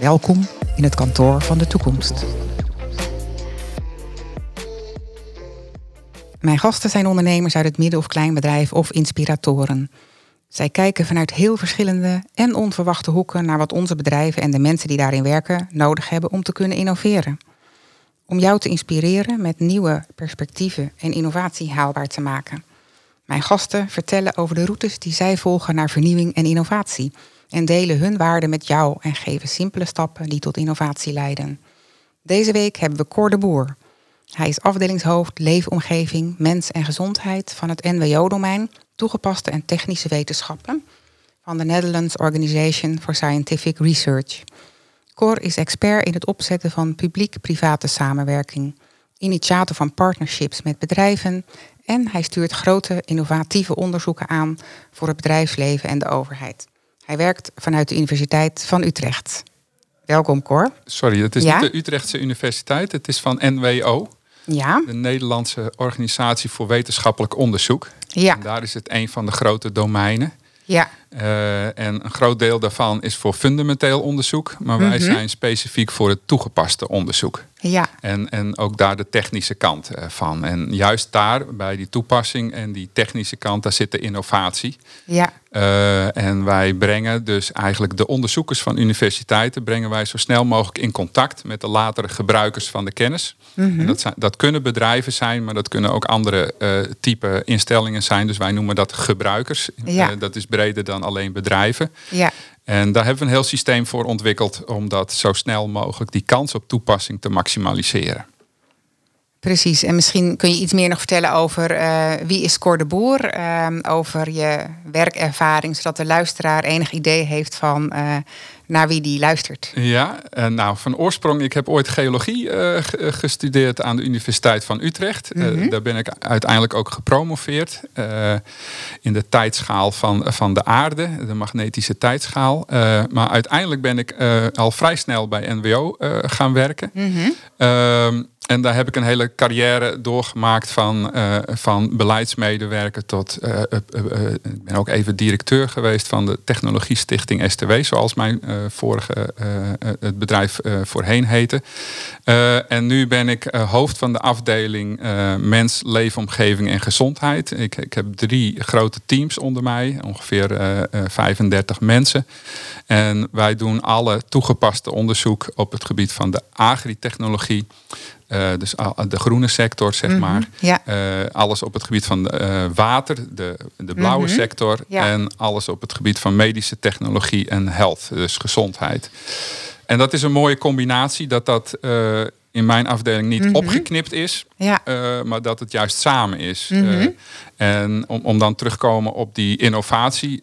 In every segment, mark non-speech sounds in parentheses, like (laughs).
Welkom in het kantoor van de toekomst. Mijn gasten zijn ondernemers uit het midden- of kleinbedrijf of inspiratoren. Zij kijken vanuit heel verschillende en onverwachte hoeken naar wat onze bedrijven en de mensen die daarin werken nodig hebben om te kunnen innoveren. Om jou te inspireren met nieuwe perspectieven en innovatie haalbaar te maken. Mijn gasten vertellen over de routes die zij volgen naar vernieuwing en innovatie. En delen hun waarden met jou en geven simpele stappen die tot innovatie leiden. Deze week hebben we Cor de Boer. Hij is afdelingshoofd Leefomgeving, Mens en Gezondheid van het NWO-domein, toegepaste en technische wetenschappen van de Netherlands Organization for Scientific Research. Cor is expert in het opzetten van publiek-private samenwerking, initiator van partnerships met bedrijven en hij stuurt grote innovatieve onderzoeken aan voor het bedrijfsleven en de overheid. Hij werkt vanuit de Universiteit van Utrecht. Welkom Cor. Sorry, het is Ja? niet de Utrechtse Universiteit, het is van NWO, Ja, de Nederlandse Organisatie voor Wetenschappelijk Onderzoek. ja, En daar is het een van de grote domeinen. ja. Eh, en een groot deel daarvan is voor fundamenteel onderzoek, maar wij Mhm. zijn specifiek voor het toegepaste onderzoek. Ja, En, en ook daar de technische kant eh, van. En juist daar, bij die toepassing en die technische kant, daar zit de innovatie. ja, Eh, en wij brengen dus eigenlijk de onderzoekers van universiteiten brengen wij zo snel mogelijk in contact met de latere gebruikers van de kennis. Mhm. En dat, zijn, dat kunnen bedrijven zijn, maar dat kunnen ook andere eh, type instellingen zijn. Dus wij noemen dat gebruikers. Ja. Dat is breder dan alleen bedrijven. ja. En daar hebben we een heel systeem voor ontwikkeld om dat zo snel mogelijk die kans op toepassing te maximaliseren. Precies. En misschien kun je iets meer nog vertellen over eh, wie is Cor de Boer, Ehm, over je werkervaring, zodat de luisteraar enig idee heeft van eh, naar wie die luistert. Ja, eh, nou van oorsprong, ik heb ooit geologie eh, eh, gestudeerd aan de Universiteit van Utrecht. Mhm. daar ben ik uiteindelijk ook gepromoveerd in de tijdschaal van, van de aarde, de magnetische tijdschaal. Maar uiteindelijk ben ik al vrij snel bij NWO gaan werken. Ehm, en daar heb ik een hele carrière doorgemaakt van, eh, van beleidsmedewerker tot. eh, eh, ik ben ook even directeur geweest van de Technologie Stichting STW, zoals mijn vorige het bedrijf voorheen heette. En nu ben ik hoofd van de afdeling Mens, Leefomgeving en Gezondheid. Ik, ik heb drie grote teams onder mij, ongeveer eh, eh, 35 mensen. En wij doen alle toegepaste onderzoek op het gebied van de agritechnologie. Eh, dus de groene sector, zeg Mhm. maar. Ja, Eh, alles op het gebied van eh, water, de, de blauwe Mhm. sector. Ja. En alles op het gebied van medische technologie en health, dus gezondheid. En dat is een mooie combinatie dat dat in mijn afdeling niet Mhm. opgeknipt is. ja, maar dat het juist samen is. En om, om dan terugkomen op die innovatie.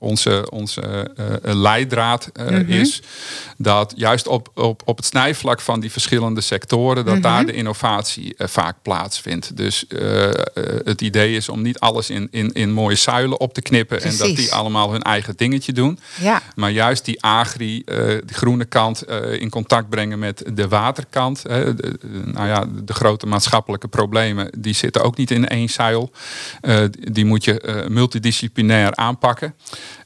Eh, onze onze eh, leidraad eh, Mhm. is dat juist op, op, op het snijvlak van die verschillende sectoren, dat Mhm. daar de innovatie eh, vaak plaatsvindt. Dus eh, eh, het idee is om niet alles in, in, in mooie zuilen op te knippen en dat die allemaal hun eigen dingetje doen. ja, Maar juist die agri, eh de groene kant, eh, in contact brengen met de waterkant. De, nou ja, de grote maatschappelijke problemen, die zitten ook niet in één zuil. Eh, die moet je eh, multidisciplinair aanpakken.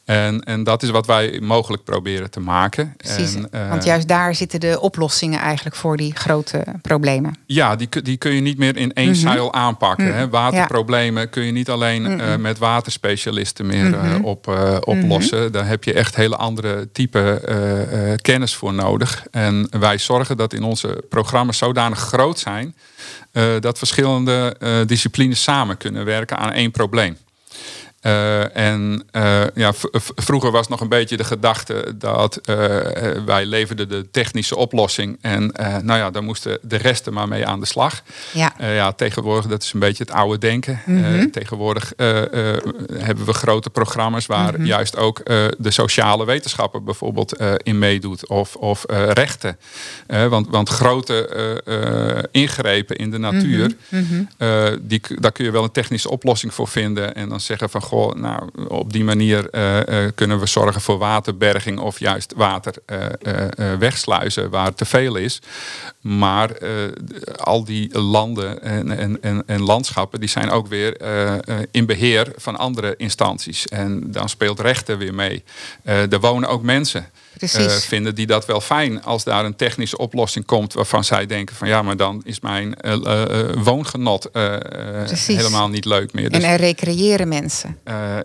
En, en dat is wat wij mogelijk proberen te maken. precies. En, eh, Want juist daar zitten de oplossingen eigenlijk voor die grote problemen. Ja, die, kun- die kun je niet meer in één zuil aanpakken. Mhm. Hè. Waterproblemen kun je niet alleen eh, Mhm. met waterspecialisten meer eh, Mhm. op, eh, oplossen. Daar heb je echt hele andere type eh, eh, kennis voor nodig. En wij zorgen dat in onze programma's zodanig groot zijn... eh, dat verschillende eh, disciplines samen kunnen werken aan één probleem. Uh, en uh, ja, vroeger was nog een beetje de gedachte dat uh, wij leverden de technische oplossing. En nou ja, daar moesten de resten maar mee aan de slag. Ja, ja tegenwoordig, dat is een beetje het oude denken. Mm -hmm. tegenwoordig hebben we grote programma's waar mm -hmm. juist ook de sociale wetenschappen bijvoorbeeld in meedoet. Of, of rechten. want, want grote ingrepen in de natuur, mm -hmm. die, daar kun je wel een technische oplossing voor vinden. En dan zeggen van nou, op die manier uh, kunnen we zorgen voor waterberging of juist water uh, wegsluizen waar te veel is. Maar al die landen en, en, en, en, landschappen die zijn ook weer in beheer van andere instanties. En dan speelt rechten weer mee. er wonen ook mensen. Uh, vinden die dat wel fijn als daar een technische oplossing komt waarvan zij denken van ja, maar dan is mijn uh, uh, woongenot helemaal niet leuk meer. Dus, en er recreëren mensen.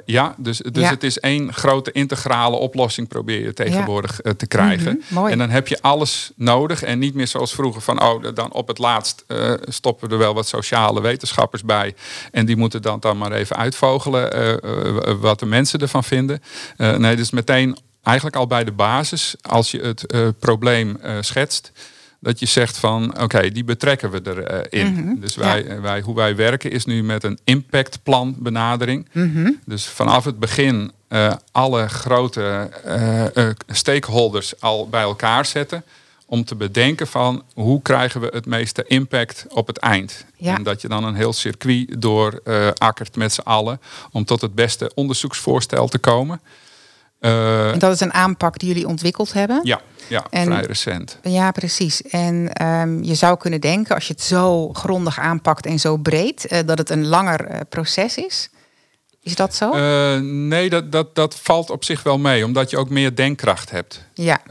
ja, dus, dus ja. het is één grote integrale oplossing probeer je tegenwoordig ja. te krijgen. Mm -hmm, en dan heb je alles nodig en niet meer zoals vroeger van oh, dan op het laatst stoppen we er wel wat sociale wetenschappers bij en die moeten dan, dan maar even uitvogelen wat de mensen ervan vinden. nee, dus meteen eigenlijk al bij de basis, als je het uh, probleem uh, schetst, dat je zegt van oké, die betrekken we erin. Uh, mm -hmm. Dus wij, ja. wij, hoe wij werken is nu met een impactplan benadering. Mm -hmm. Dus vanaf het begin alle grote stakeholders al bij elkaar zetten. Om te bedenken van hoe krijgen we het meeste impact op het eind. Ja. En dat je dan een heel circuit door akkert met z'n allen. Om tot het beste onderzoeksvoorstel te komen. Uh, en dat is een aanpak die jullie ontwikkeld hebben? Ja, ja en, vrij recent. Ja, precies. En um, je zou kunnen denken, als je het zo grondig aanpakt en zo breed, uh, dat het een langer uh, proces is. Is dat zo? nee, dat, dat, dat valt op zich wel mee, omdat je ook meer denkkracht hebt. Ja.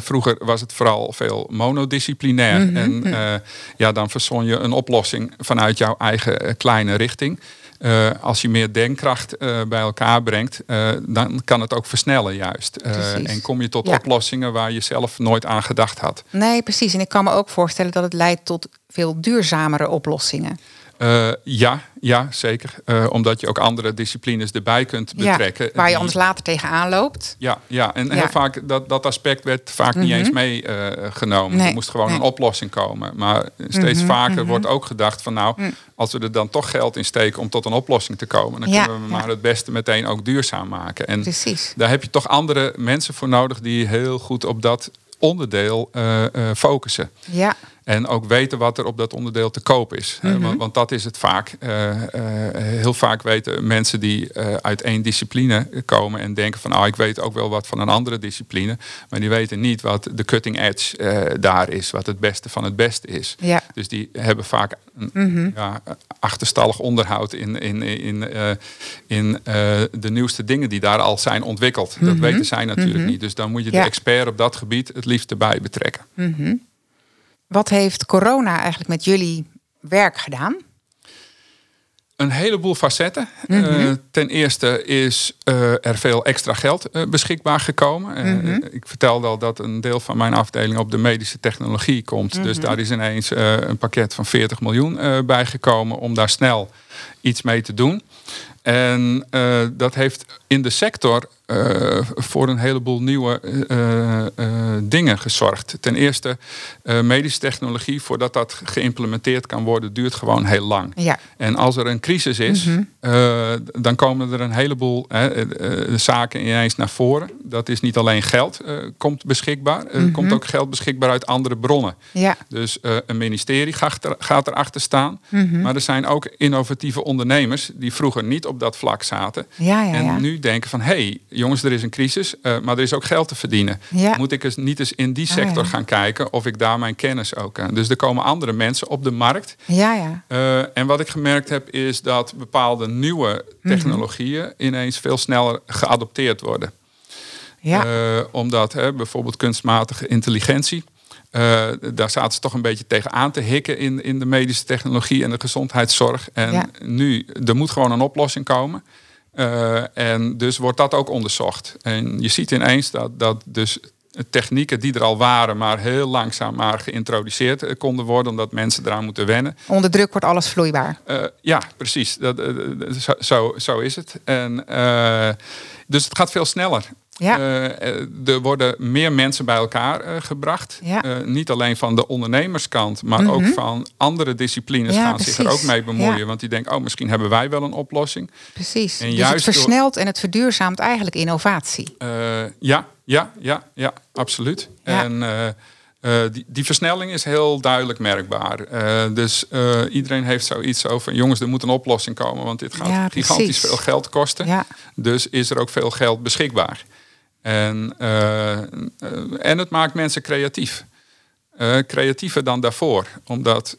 vroeger was het vooral veel monodisciplinair. Mm -hmm. En ja, dan verzon je een oplossing vanuit jouw eigen kleine richting. Uh, als je meer denkkracht uh, bij elkaar brengt, uh, dan kan het ook versnellen juist. en kom je tot ja. oplossingen waar je zelf nooit aan gedacht had. Nee, precies. En ik kan me ook voorstellen dat het leidt tot veel duurzamere oplossingen. Uh, ja, ja, zeker. Uh, omdat je ook andere disciplines erbij kunt betrekken. Ja, waar je anders later tegenaan loopt. Ja, ja. en ja. heel vaak dat, dat aspect werd vaak mm -hmm. niet eens meegenomen. Uh, nee, er moest gewoon nee. een oplossing komen. Maar steeds mm -hmm, vaker mm -hmm. wordt ook gedacht van nou, mm. als we er dan toch geld in steken om tot een oplossing te komen, dan ja, kunnen we maar het beste meteen ook duurzaam maken. En Precies. daar heb je toch andere mensen voor nodig die heel goed op dat onderdeel focussen. Ja. En ook weten wat er op dat onderdeel te koop is. Mm -hmm. want, want, dat is het vaak. Uh, uh, heel vaak weten mensen die uit één discipline komen en denken van, oh, ik weet ook wel wat van een andere discipline. Maar die weten niet wat de cutting edge daar is, wat het beste van het beste is. Ja. Dus die hebben vaak een mm -hmm. ja, achterstallig onderhoud in, in, in, in de nieuwste dingen die daar al zijn ontwikkeld. Mm -hmm. Dat mhm. weten zij natuurlijk mhm. niet. Dus dan moet je ja. de expert op dat gebied het liefst erbij betrekken. Mhm. Wat heeft corona eigenlijk met jullie werk gedaan? Een heleboel facetten. Mm -hmm. uh, ten eerste is uh, er veel extra geld uh, beschikbaar gekomen. Mm -hmm. ik vertelde al dat een deel van mijn afdeling op de medische technologie komt. Mm -hmm. Dus daar is ineens een pakket van 40 miljoen bijgekomen om daar snel iets mee te doen. En dat heeft in de sector uh, voor een heleboel nieuwe uh, dingen gezorgd. Ten eerste, medische technologie, voordat dat geïmplementeerd kan worden, duurt gewoon heel lang. Ja. En als er een crisis is, mm -hmm. dan komen er een heleboel zaken ineens naar voren. Dat is niet alleen geld komt beschikbaar, er mm -hmm. komt ook geld beschikbaar uit andere bronnen. Ja. Dus een ministerie gaat, er, gaat erachter staan. Mm -hmm. Maar er zijn ook innovatieve ondernemers die vroeger niet op dat vlak zaten. Ja, ja, en nu denken van, hé, hey, jongens, er is een crisis, uh, maar er is ook geld te verdienen. Moet ik eens niet eens in die sector oh, ja. gaan kijken of ik daar mijn kennis ook kan. Dus er komen andere mensen op de markt. Ja, ja. Uh, en wat ik gemerkt heb is dat bepaalde nieuwe technologieën mm -hmm. ineens veel sneller geadopteerd worden. Ja. Uh, omdat hè, bijvoorbeeld kunstmatige intelligentie. Uh, daar zaten ze toch een beetje tegen aan te hikken in, in de medische technologie en de gezondheidszorg. En ja. nu, er moet gewoon een oplossing komen. Uh, en dus wordt dat ook onderzocht. En je ziet ineens dat, dat dus technieken die er al waren, maar heel langzaam maar geïntroduceerd konden worden, omdat mensen eraan moeten wennen. Onder druk wordt alles vloeibaar. ja, precies. Dat, zo, zo, zo, is het. En, dus het gaat veel sneller. Ja. Uh, er worden meer mensen bij elkaar uh, gebracht. Ja. Niet alleen van de ondernemerskant, maar ook mhm. van andere disciplines ja, gaan zich er ook mee bemoeien. Want die denken, oh, misschien hebben wij wel een oplossing. Precies. En dus juist het versnelt en het verduurzaamt eigenlijk innovatie. ja, ja, ja, ja, absoluut. En die, die, versnelling is heel duidelijk merkbaar. dus iedereen heeft zoiets over, jongens, er moet een oplossing komen, want dit gaat gigantisch veel geld kosten. Dus is er ook veel geld beschikbaar. En, uh, en het maakt mensen creatief. Uh, creatiever dan daarvoor. Omdat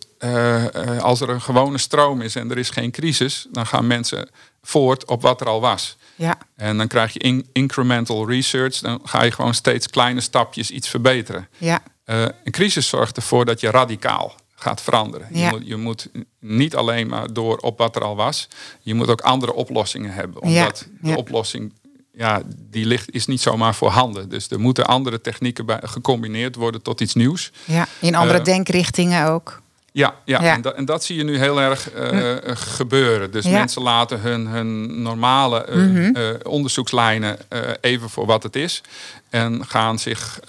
als er een gewone stroom is en er is geen crisis, dan gaan mensen voort op wat er al was. Ja. En dan krijg je incremental research. Dan ga je gewoon steeds kleine stapjes iets verbeteren. Ja. een crisis zorgt ervoor dat je radicaal gaat veranderen. Ja. Je, moet, je, moet, niet alleen maar door op wat er al was. Je moet ook andere oplossingen hebben. Omdat de oplossing ja, die ligt, is niet zomaar voorhanden. Dus er moeten andere technieken bij, gecombineerd worden tot iets nieuws. Ja, in andere uh, denkrichtingen ook. Ja, ja, En, dat, en, dat zie je nu heel erg uh, gebeuren. Dus mensen laten hun, hun normale uh, mm -hmm. onderzoekslijnen even voor wat het is. En gaan zich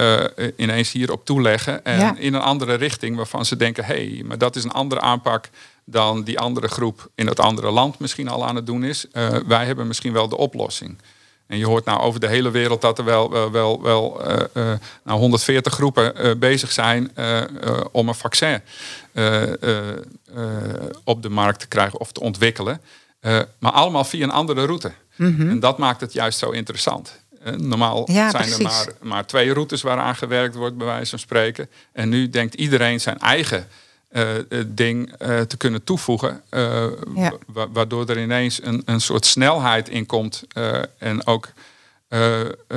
ineens hierop toeleggen. En in een andere richting waarvan ze denken: hé, hey, maar dat is een andere aanpak dan die andere groep in het andere land misschien al aan het doen is. wij hebben misschien wel de oplossing. En je hoort nou over de hele wereld dat er wel, wel, wel, wel uh, uh, nou 140 groepen uh, bezig zijn om een vaccin op de markt te krijgen of te ontwikkelen. maar allemaal via een andere route. Mm-hmm. En dat maakt het juist zo interessant. normaal ja, zijn precies. er maar, maar twee routes waaraan gewerkt wordt, bij wijze van spreken. En nu denkt iedereen zijn eigen ding uh, te kunnen toevoegen. Ja. wa waardoor er ineens een, een soort snelheid in komt. en ook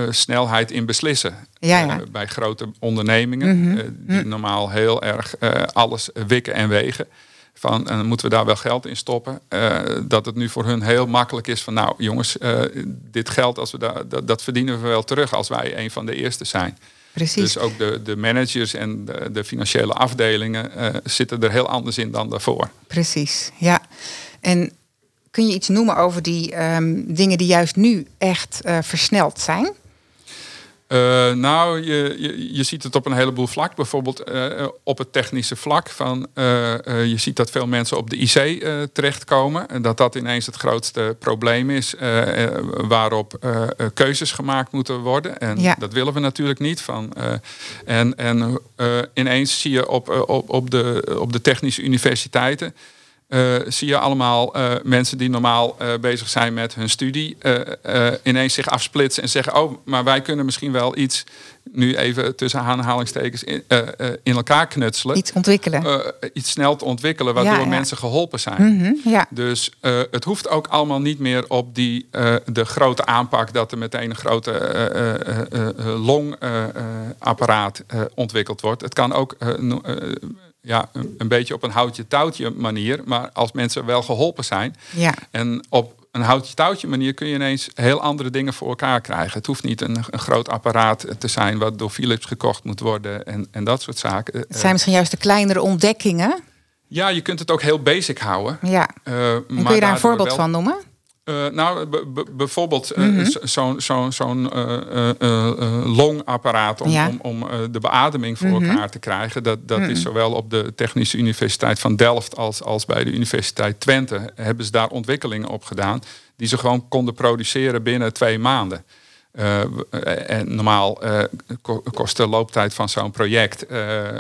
snelheid in beslissen. Ja, ja. bij grote ondernemingen. Mm -hmm. die mm. normaal heel erg alles wikken en wegen. Van, en moeten we daar wel geld in stoppen? dat het nu voor hun heel makkelijk is van nou jongens, dit geld als we da dat, dat verdienen we wel terug als wij een van de eerste zijn. Precies. Dus ook de, de managers en de, de financiële afdelingen uh, zitten er heel anders in dan daarvoor. Precies, ja. En kun je iets noemen over die um, dingen die juist nu echt uh, versneld zijn? Uh, nou, je, je, je, ziet het op een heleboel vlak. Bijvoorbeeld uh, op het technische vlak. Van, uh, je ziet dat veel mensen op de IC terechtkomen. En dat dat ineens het grootste probleem is. waarop keuzes gemaakt moeten worden. En ja. dat willen we natuurlijk niet. Van, en en ineens zie je op, op, op, de, op de technische universiteiten uh, zie je allemaal uh, mensen die normaal uh, bezig zijn met hun studie ineens zich afsplitsen en zeggen: Oh, maar wij kunnen misschien wel iets, nu even tussen aanhalingstekens, in, in elkaar knutselen. Iets ontwikkelen. iets snel te ontwikkelen, waardoor ja, mensen geholpen zijn. Mm -hmm, ja. Dus het hoeft ook allemaal niet meer op die, de grote aanpak dat er meteen een grote longapparaat ontwikkeld wordt. Het kan ook ja, een, een, beetje op een houtje touwtje manier. Maar als mensen wel geholpen zijn. Ja. En op een houtje touwtje manier kun je ineens heel andere dingen voor elkaar krijgen. Het hoeft niet een, een groot apparaat te zijn wat door Philips gekocht moet worden en, en dat soort zaken. Het zijn misschien juist de kleinere ontdekkingen. Ja, je kunt het ook heel basic houden. Ja. Uh, en kun je daar een voorbeeld van noemen? Uh, nou, bijvoorbeeld uh, mm zo'n zo, zo uh, longapparaat om, om, om de beademing voor mhm. elkaar te krijgen. Dat, dat is mhm. zowel op de Technische Universiteit van Delft als, als bij de Universiteit Twente. Hebben ze daar ontwikkelingen op gedaan die ze gewoon konden produceren binnen twee maanden. en normaal kost de looptijd van zo'n project,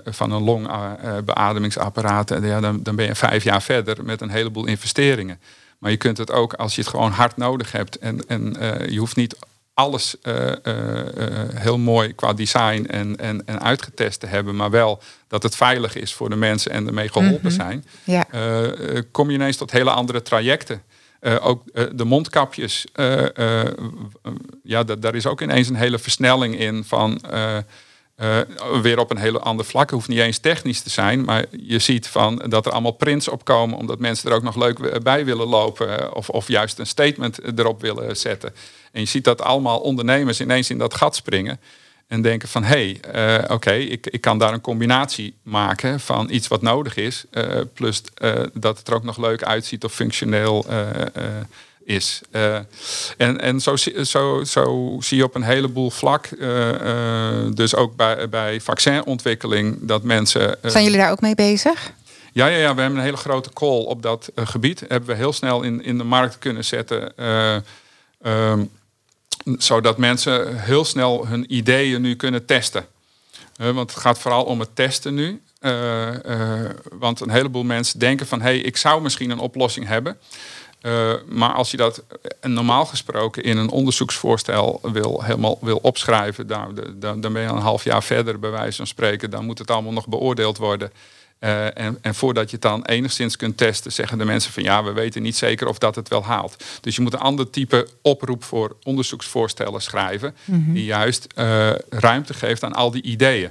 van een longbeademingsapparaat, ja, dan, dan ben je vijf jaar verder met een heleboel investeringen. Maar je kunt het ook als je het gewoon hard nodig hebt. En, en uh, je hoeft niet alles uh, uh, heel mooi qua design en, en, en uitgetest te hebben. Maar wel dat het veilig is voor de mensen en ermee geholpen mhm. zijn. Ja. kom je ineens tot hele andere trajecten. ook de mondkapjes. ja, daar is ook ineens een hele versnelling in van uh, weer op een hele ander vlak. Het hoeft niet eens technisch te zijn, maar je ziet van dat er allemaal prints opkomen omdat mensen er ook nog leuk bij willen lopen eh, of, of juist een statement erop willen zetten. En je ziet dat allemaal ondernemers ineens in dat gat springen. En denken van hé, hey, uh, oké, ik, ik kan daar een combinatie maken van iets wat nodig is. Plus dat het er ook nog leuk uitziet of functioneel is. en en zo, zo, zo zie je op een heleboel vlak, dus ook bij, bij vaccinontwikkeling, dat mensen. Zijn jullie daar ook mee bezig? Ja, ja, ja, we hebben een hele grote call op dat gebied. Hebben we heel snel in, in de markt kunnen zetten. Um, zodat mensen heel snel hun ideeën nu kunnen testen. Want het gaat vooral om het testen nu. Want een heleboel mensen denken van hé, hey, ik zou misschien een oplossing hebben. Maar als je dat normaal gesproken in een onderzoeksvoorstel wil, helemaal wil opschrijven, dan, dan, dan ben je een half jaar verder bij wijze van spreken. Dan moet het allemaal nog beoordeeld worden. Uh, en, en, voordat je het dan enigszins kunt testen, zeggen de mensen van ja, we weten niet zeker of dat het wel haalt. Dus je moet een ander type oproep voor onderzoeksvoorstellen schrijven, mm die juist uh, ruimte geeft aan al die ideeën.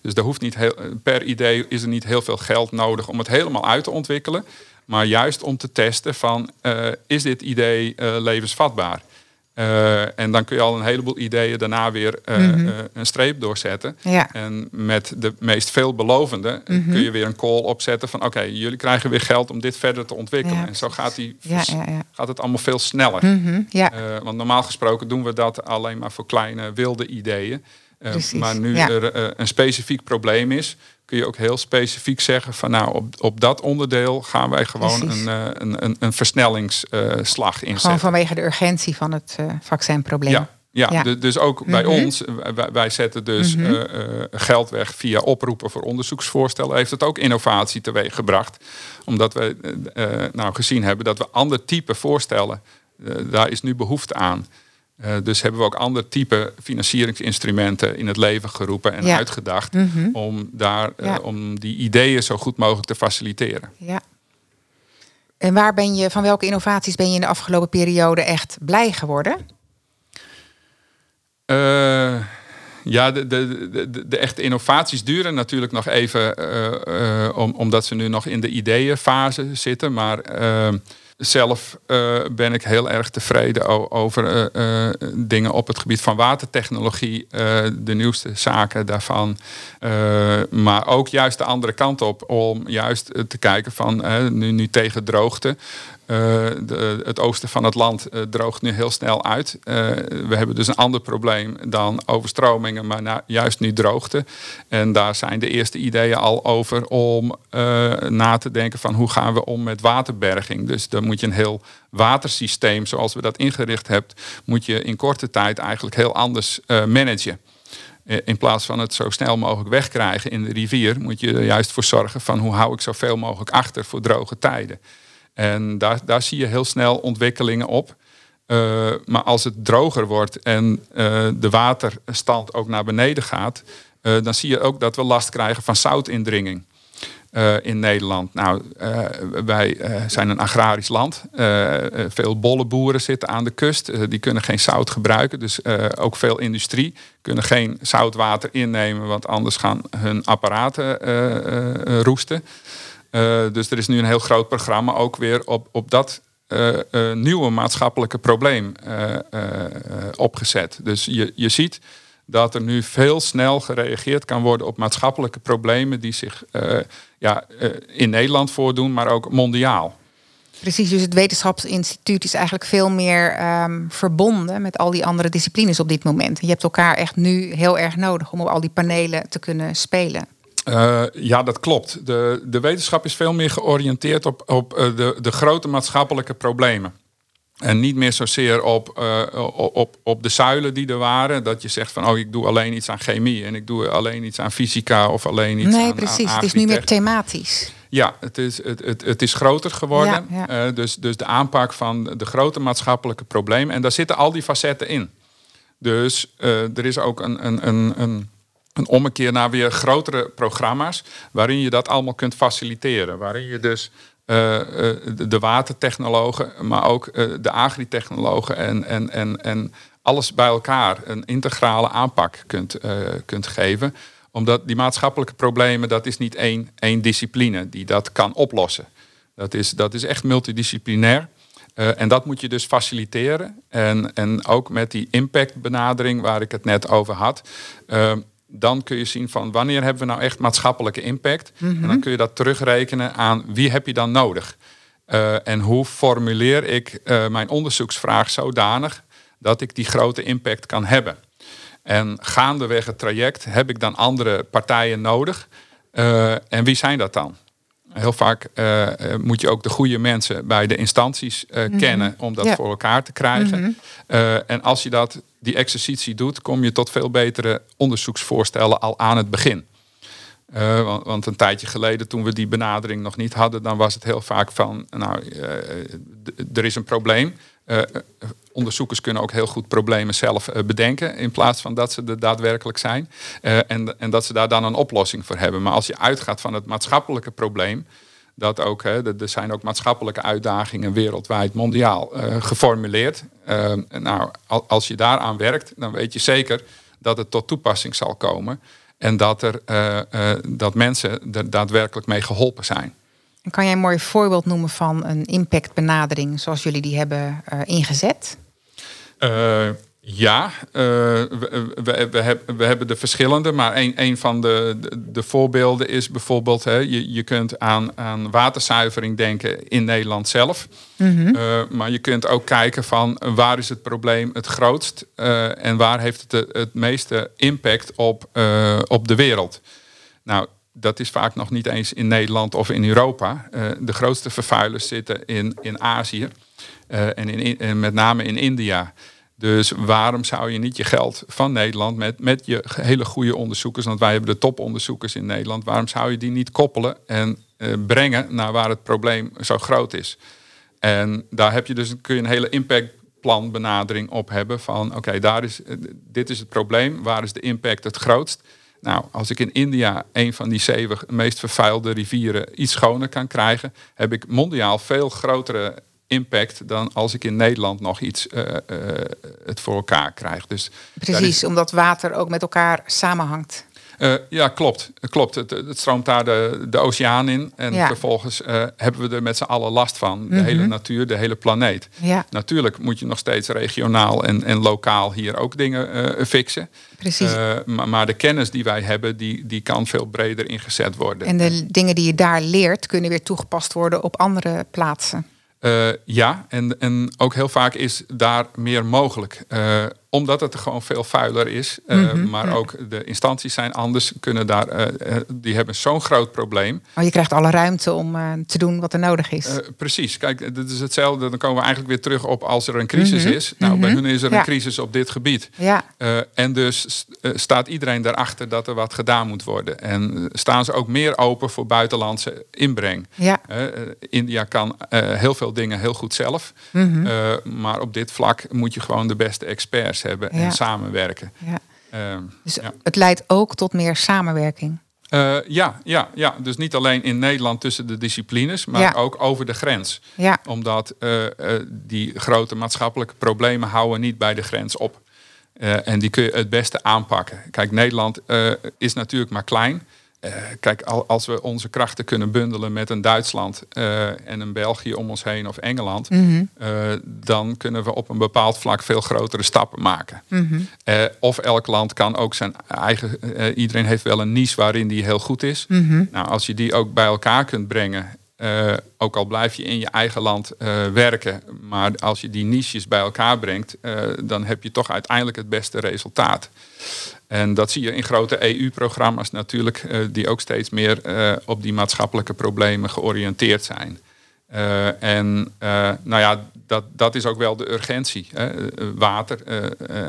Dus er hoeft niet heel, per idee is er niet heel veel geld nodig om het helemaal uit te ontwikkelen, maar juist om te testen van uh, is dit idee levensvatbaar? Uh, en dan kun je al een heleboel ideeën daarna weer uh, mm -hmm. uh, een streep doorzetten. Ja. En met de meest veelbelovende mm -hmm. kun je weer een call opzetten van oké, jullie krijgen weer geld om dit verder te ontwikkelen. Ja, en zo gaat, die, ja, gaat het allemaal veel sneller. Mm -hmm. want normaal gesproken doen we dat alleen maar voor kleine wilde ideeën. maar nu er een specifiek probleem is, kun je ook heel specifiek zeggen van nou op, op dat onderdeel gaan wij gewoon een, uh, een, een, een versnellingsslag inzetten. Gewoon vanwege de urgentie van het uh, vaccinprobleem. Ja. Ja, ja. dus ook bij mm -hmm. ons, wij, wij, zetten dus mm -hmm. geld weg via oproepen voor onderzoeksvoorstellen. Heeft het ook innovatie teweeg gebracht. Omdat we nou gezien hebben dat we ander type voorstellen, daar is nu behoefte aan. Uh, dus hebben we ook ander type financieringsinstrumenten in het leven geroepen en ja. uitgedacht mm -hmm. om, daar, uh, ja. om die ideeën zo goed mogelijk te faciliteren. Ja. En waar ben je, van welke innovaties ben je in de afgelopen periode echt blij geworden? Uh, ja, de, de, de, de, echte innovaties duren natuurlijk nog even, om, omdat ze nu nog in de ideeënfase zitten. Maar zelf uh, ben ik heel erg tevreden over uh, uh, dingen op het gebied van watertechnologie, de nieuwste zaken daarvan. maar ook juist de andere kant op, om juist te kijken van nu, nu tegen droogte. De, het oosten van het land uh, droogt nu heel snel uit. Uh, we hebben dus een ander probleem dan overstromingen, maar juist nu droogte. En daar zijn de eerste ideeën al over om na te denken van hoe gaan we om met waterberging. Dus dan moet je een heel watersysteem zoals we dat ingericht hebben, moet je in korte tijd eigenlijk heel anders managen. In plaats van het zo snel mogelijk wegkrijgen in de rivier, moet je er juist voor zorgen van hoe hou ik zoveel mogelijk achter voor droge tijden. En daar, daar zie je heel snel ontwikkelingen op. Uh, maar als het droger wordt en uh, de waterstand ook naar beneden gaat, uh, dan zie je ook dat we last krijgen van zoutindringing in Nederland. Nou, wij zijn een agrarisch land. veel bolleboeren zitten aan de kust. die kunnen geen zout gebruiken. Dus ook veel industrie kunnen geen zoutwater innemen, want anders gaan hun apparaten roesten. Uh, dus er is nu een heel groot programma ook weer op, op dat uh, uh, nieuwe maatschappelijke probleem opgezet. Dus je, je ziet dat er nu veel snel gereageerd kan worden op maatschappelijke problemen die zich ja, in Nederland voordoen, maar ook mondiaal. Precies, dus het wetenschapsinstituut is eigenlijk veel meer um, verbonden met al die andere disciplines op dit moment. Je hebt elkaar echt nu heel erg nodig om op al die panelen te kunnen spelen. Uh, ja, dat klopt. De, de wetenschap is veel meer georiënteerd op, op uh, de, de grote maatschappelijke problemen. En niet meer zozeer op, uh, op, op de zuilen die er waren. Dat je zegt van oh, ik doe alleen iets aan chemie en ik doe alleen iets aan fysica of alleen iets nee, aan. Nee, precies. het is nu meer thematisch. Ja, het is, het, het, het is groter geworden. Ja, ja. dus, dus de aanpak van de grote maatschappelijke problemen. En daar zitten al die facetten in. Dus er is ook een, een, een, een een ommekeer naar weer grotere programma's, waarin je dat allemaal kunt faciliteren. Waarin je dus uh, de watertechnologen, maar ook uh, de agritechnologen en, en, en, en alles bij elkaar een integrale aanpak kunt, kunt geven. Omdat die maatschappelijke problemen, dat is niet één, één discipline die dat kan oplossen. Dat is, dat is echt multidisciplinair. en dat moet je dus faciliteren. En, en ook met die impactbenadering waar ik het net over had dan kun je zien van wanneer hebben we nou echt maatschappelijke impact. En dan mhm. kun je dat terugrekenen aan wie heb je dan nodig. Uh, en hoe formuleer ik uh, mijn onderzoeksvraag zodanig dat ik die grote impact kan hebben. En gaandeweg het traject heb ik dan andere partijen nodig. Uh, en wie zijn dat dan? Heel vaak moet je ook de goede mensen bij de instanties mhm. kennen om dat voor elkaar te krijgen. Mm en als je dat die exercitie doet, kom je tot veel betere onderzoeksvoorstellen al aan het begin. Uh, want, een tijdje geleden, toen we die benadering nog niet hadden, dan was het heel vaak van, nou, uh, er is een probleem. Uh, onderzoekers kunnen ook heel goed problemen zelf bedenken, in plaats van dat ze er daadwerkelijk zijn. en, en dat ze daar dan een oplossing voor hebben. Maar als je uitgaat van het maatschappelijke probleem, dat ook, hè, er zijn ook maatschappelijke uitdagingen wereldwijd, mondiaal uh, geformuleerd. Uh, nou, als je daaraan werkt, dan weet je zeker dat het tot toepassing zal komen. En dat, er, uh, dat mensen er daadwerkelijk mee geholpen zijn. Kan jij een mooi voorbeeld noemen van een impactbenadering zoals jullie die hebben ingezet? Ja, uh, we, we, we, we, hebben de verschillende, maar een, een van de, de, voorbeelden is bijvoorbeeld, hè, je, je kunt aan, aan waterzuivering denken in Nederland zelf. Mm maar je kunt ook kijken van waar is het probleem het grootst uh, en waar heeft het de, het meeste impact op, op de wereld. Nou, dat is vaak nog niet eens in Nederland of in Europa. de grootste vervuilers zitten in, in Azië en, in, en met name in India. Dus waarom zou je niet je geld van Nederland met, met je hele goede onderzoekers, want wij hebben de toponderzoekers in Nederland, waarom zou je die niet koppelen en eh, brengen naar waar het probleem zo groot is? En daar heb je dus, kun je een hele impactplanbenadering op hebben van oké, daar is eh, dit is het probleem, waar is de impact het grootst? Nou, als ik in India een van die zeven meest vervuilde rivieren iets schoner kan krijgen, heb ik mondiaal veel grotere impact dan als ik in Nederland nog iets uh, het voor elkaar krijg. Dus Precies, omdat water ook met elkaar samenhangt. Uh, ja, klopt. klopt. Het, het, stroomt daar de, de oceaan in. En vervolgens hebben we er met z'n allen last van. De mhm. hele natuur, de hele planeet. Ja. Natuurlijk moet je nog steeds regionaal en, en lokaal hier ook dingen fixen. Precies. Maar, maar, de kennis die wij hebben, die, die kan veel breder ingezet worden. En de dingen die je daar leert, kunnen weer toegepast worden op andere plaatsen. Uh, ja, en, en ook heel vaak is daar meer mogelijk. Omdat het er gewoon veel vuiler is. Mm -hmm, maar ja. ook de instanties zijn anders. Kunnen daar, die hebben zo'n groot probleem. Maar je krijgt alle ruimte om te doen wat er nodig is. precies. Kijk, dit is hetzelfde. Dan komen we eigenlijk weer terug op als er een crisis mm -hmm, is. Nou, mm -hmm. bij hun is er een crisis op dit gebied. Ja. en dus staat iedereen daarachter dat er wat gedaan moet worden. En staan ze ook meer open voor buitenlandse inbreng. Ja. India kan heel veel dingen heel goed zelf. Mhm. Eh, maar op dit vlak moet je gewoon de beste experts hebben en samenwerken. Ja. Ehm, dus het leidt ook tot meer samenwerking. Uh, ja, ja, ja, dus niet alleen in Nederland tussen de disciplines, maar ook over de grens. Ja. Omdat uh, die grote maatschappelijke problemen houden niet bij de grens op. en die kun je het beste aanpakken. Kijk, Nederland is natuurlijk maar klein. Uh, kijk, als we onze krachten kunnen bundelen met een Duitsland uh, en een België om ons heen of Engeland, mm -hmm. uh, dan kunnen we op een bepaald vlak veel grotere stappen maken. Mm -hmm. of elk land kan ook zijn eigen. iedereen heeft wel een niche waarin die heel goed is. Mm -hmm. Nou, als je die ook bij elkaar kunt brengen. ook al blijf je in je eigen land werken, maar als je die niches bij elkaar brengt, dan heb je toch uiteindelijk het beste resultaat. En dat zie je in grote EU-programma's natuurlijk, uh, die ook steeds meer uh, op die maatschappelijke problemen georiënteerd zijn. Uh, en nou ja, dat, dat is ook wel de urgentie. Hè. water,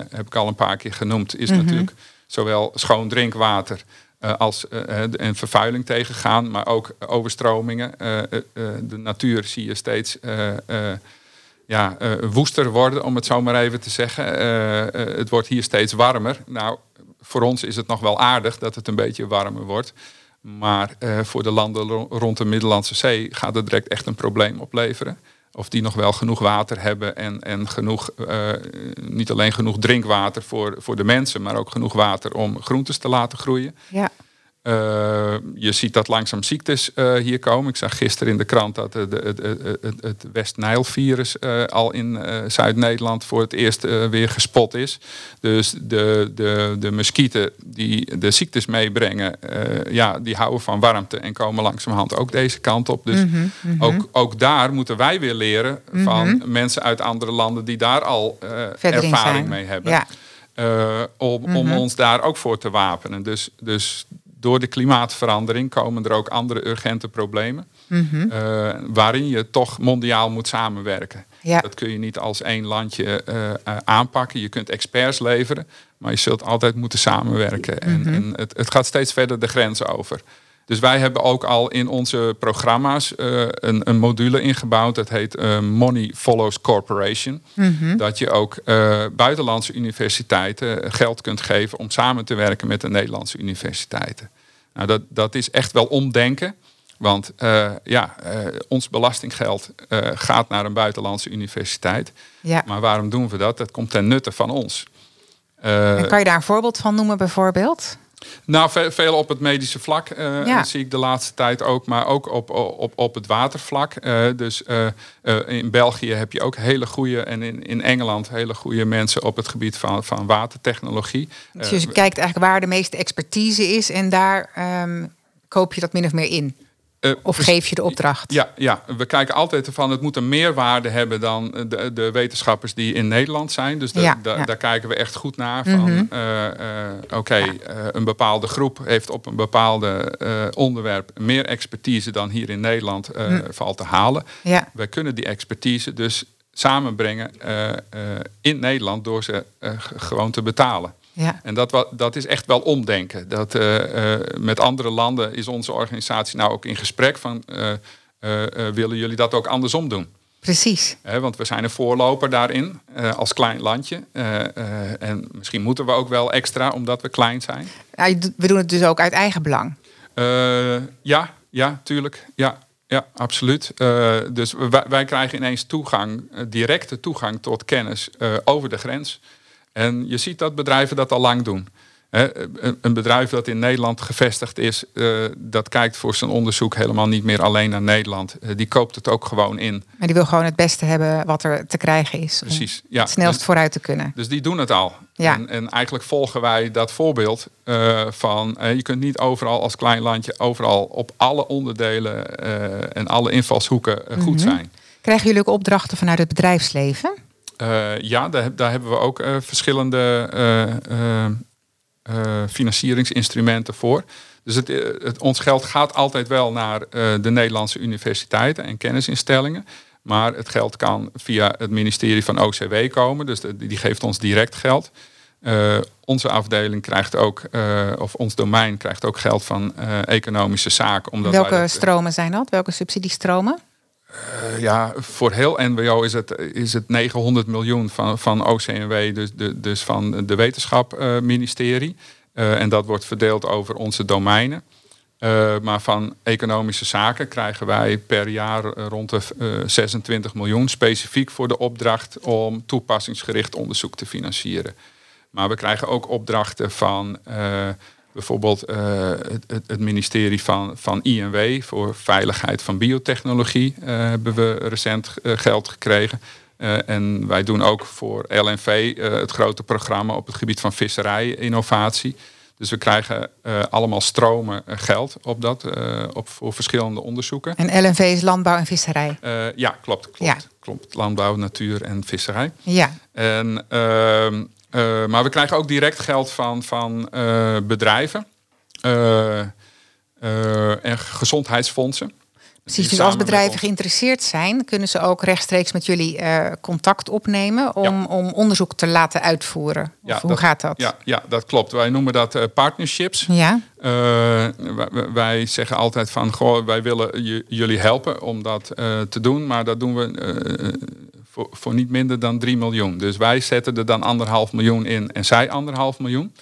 heb ik al een paar keer genoemd, is mm -hmm. natuurlijk zowel schoon drinkwater als en vervuiling tegengaan, maar ook overstromingen. de natuur zie je steeds ja, woester worden, om het zo maar even te zeggen. het wordt hier steeds warmer. Nou, voor ons is het nog wel aardig dat het een beetje warmer wordt. Maar uh, voor de landen rond de Middellandse Zee gaat het direct echt een probleem opleveren. Of die nog wel genoeg water hebben en, en genoeg, uh, niet alleen genoeg drinkwater voor, voor de mensen, maar ook genoeg water om groentes te laten groeien. Ja. Uh, je ziet dat langzaam ziektes uh, hier komen. Ik zag gisteren in de krant dat het, het, het, het West-Nijl-virus uh, al in Zuid-Nederland voor het eerst weer gespot is. Dus de, de, de muskieten die de ziektes meebrengen, ja, die houden van warmte en komen langzamerhand ook deze kant op. Dus mm -hmm. ook, ook daar moeten wij weer leren van mm -hmm. mensen uit andere landen die daar al ervaring mee hebben. Ja. om, om ons daar ook voor te wapenen. Dus, dus door de klimaatverandering komen er ook andere urgente problemen. Mm -hmm. uh, waarin je toch mondiaal moet samenwerken. Ja. Dat kun je niet als één landje uh, uh, aanpakken. Je kunt experts leveren, maar je zult altijd moeten samenwerken. Mm -hmm. En, en het, het, gaat steeds verder de grens over. Dus wij hebben ook al in onze programma's een, een, module ingebouwd. Dat heet Money Follows Corporation. Mm -hmm. Dat je ook buitenlandse universiteiten geld kunt geven om samen te werken met de Nederlandse universiteiten. Nou, dat, dat is echt wel omdenken. Want ja, ons belastinggeld gaat naar een buitenlandse universiteit. Ja. Maar waarom doen we dat? Dat komt ten nutte van ons. kan je daar een voorbeeld van noemen bijvoorbeeld? Nou, veel op het medische vlak uh, ja. zie ik de laatste tijd ook, maar ook op, op, op het watervlak. Uh, dus uh, in België heb je ook hele goede en in, in Engeland hele goede mensen op het gebied van, van watertechnologie. Dus je kijkt eigenlijk waar de meeste expertise is en daar um, koop je dat min of meer in. Uh, of geef je de opdracht? Ja, ja, we kijken altijd ervan, het moet een meerwaarde hebben dan de, de wetenschappers die in Nederland zijn. Dus de, ja, da, ja. daar kijken we echt goed naar. Van, mm -hmm. uh, uh, Oké, okay, ja. een bepaalde groep heeft op een bepaalde onderwerp meer expertise dan hier in Nederland mm. valt te halen. Ja. We kunnen die expertise dus samenbrengen in Nederland door ze gewoon te betalen. Ja. En dat, dat is echt wel omdenken. Dat, uh, uh, met andere landen is onze organisatie nou ook in gesprek van uh, willen jullie dat ook andersom doen? Precies. want we zijn een voorloper daarin als klein landje. en misschien moeten we ook wel extra omdat we klein zijn. Ja, we doen het dus ook uit eigen belang. ja, ja, tuurlijk. Ja, ja, absoluut. dus wij, wij, krijgen ineens toegang, directe toegang tot kennis over de grens. En je ziet dat bedrijven dat al lang doen. Een bedrijf dat in Nederland gevestigd is, eh, dat kijkt voor zijn onderzoek helemaal niet meer alleen naar Nederland. Eh, die koopt het ook gewoon in. Maar die wil gewoon het beste hebben wat er te krijgen is. Precies. Ja. Het snelst vooruit te kunnen. Dus die doen het al. Ja. En, en eigenlijk volgen wij dat voorbeeld uh, van je kunt niet overal als klein landje, overal op alle onderdelen en alle invalshoeken goed mm -hmm. zijn. Krijgen jullie ook opdrachten vanuit het bedrijfsleven? Uh, ja, daar, daar, hebben we ook uh, verschillende uh, financieringsinstrumenten voor. Dus het, het, ons geld gaat altijd wel naar de Nederlandse universiteiten en kennisinstellingen. Maar het geld kan via het ministerie van OCW komen. Dus de, die geeft ons direct geld. onze afdeling krijgt ook, of ons domein krijgt ook geld van economische zaken. Omdat Welke dat, stromen zijn dat? Welke subsidiestromen? Uh, ja, voor heel NWO is het, is het 900 miljoen van, van OCNW, dus, de, dus van de wetenschapministerie. Uh, uh, en dat wordt verdeeld over onze domeinen. maar van economische zaken krijgen wij per jaar rond de 26 miljoen specifiek voor de opdracht om toepassingsgericht onderzoek te financieren. Maar we krijgen ook opdrachten van Bijvoorbeeld uh, het, het, ministerie van, van INW voor veiligheid van biotechnologie uh, hebben we recent uh, geld gekregen. en wij doen ook voor LNV het grote programma op het gebied van visserij-innovatie. Dus we krijgen allemaal stromen geld op dat, op, voor verschillende onderzoeken. En LNV is landbouw en visserij? ja, klopt. klopt, ja. klopt. Landbouw, natuur en visserij. Ja. En ehm, uh, maar we krijgen ook direct geld van, van uh, bedrijven uh, en gezondheidsfondsen. Precies, dus als bedrijven geïnteresseerd zijn, kunnen ze ook rechtstreeks met jullie contact opnemen om, ja. om onderzoek te laten uitvoeren. Ja, hoe dat, gaat dat? Ja, ja, dat klopt. Wij noemen dat partnerships. Ja. Wij, wij, zeggen altijd van, goh, wij willen jullie helpen om dat te doen, maar dat doen we voor, voor niet minder dan 3 miljoen. Dus wij zetten er dan anderhalf miljoen in en zij anderhalf miljoen.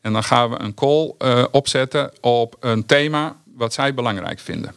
En dan gaan we een call uh, opzetten op een thema wat zij belangrijk vinden.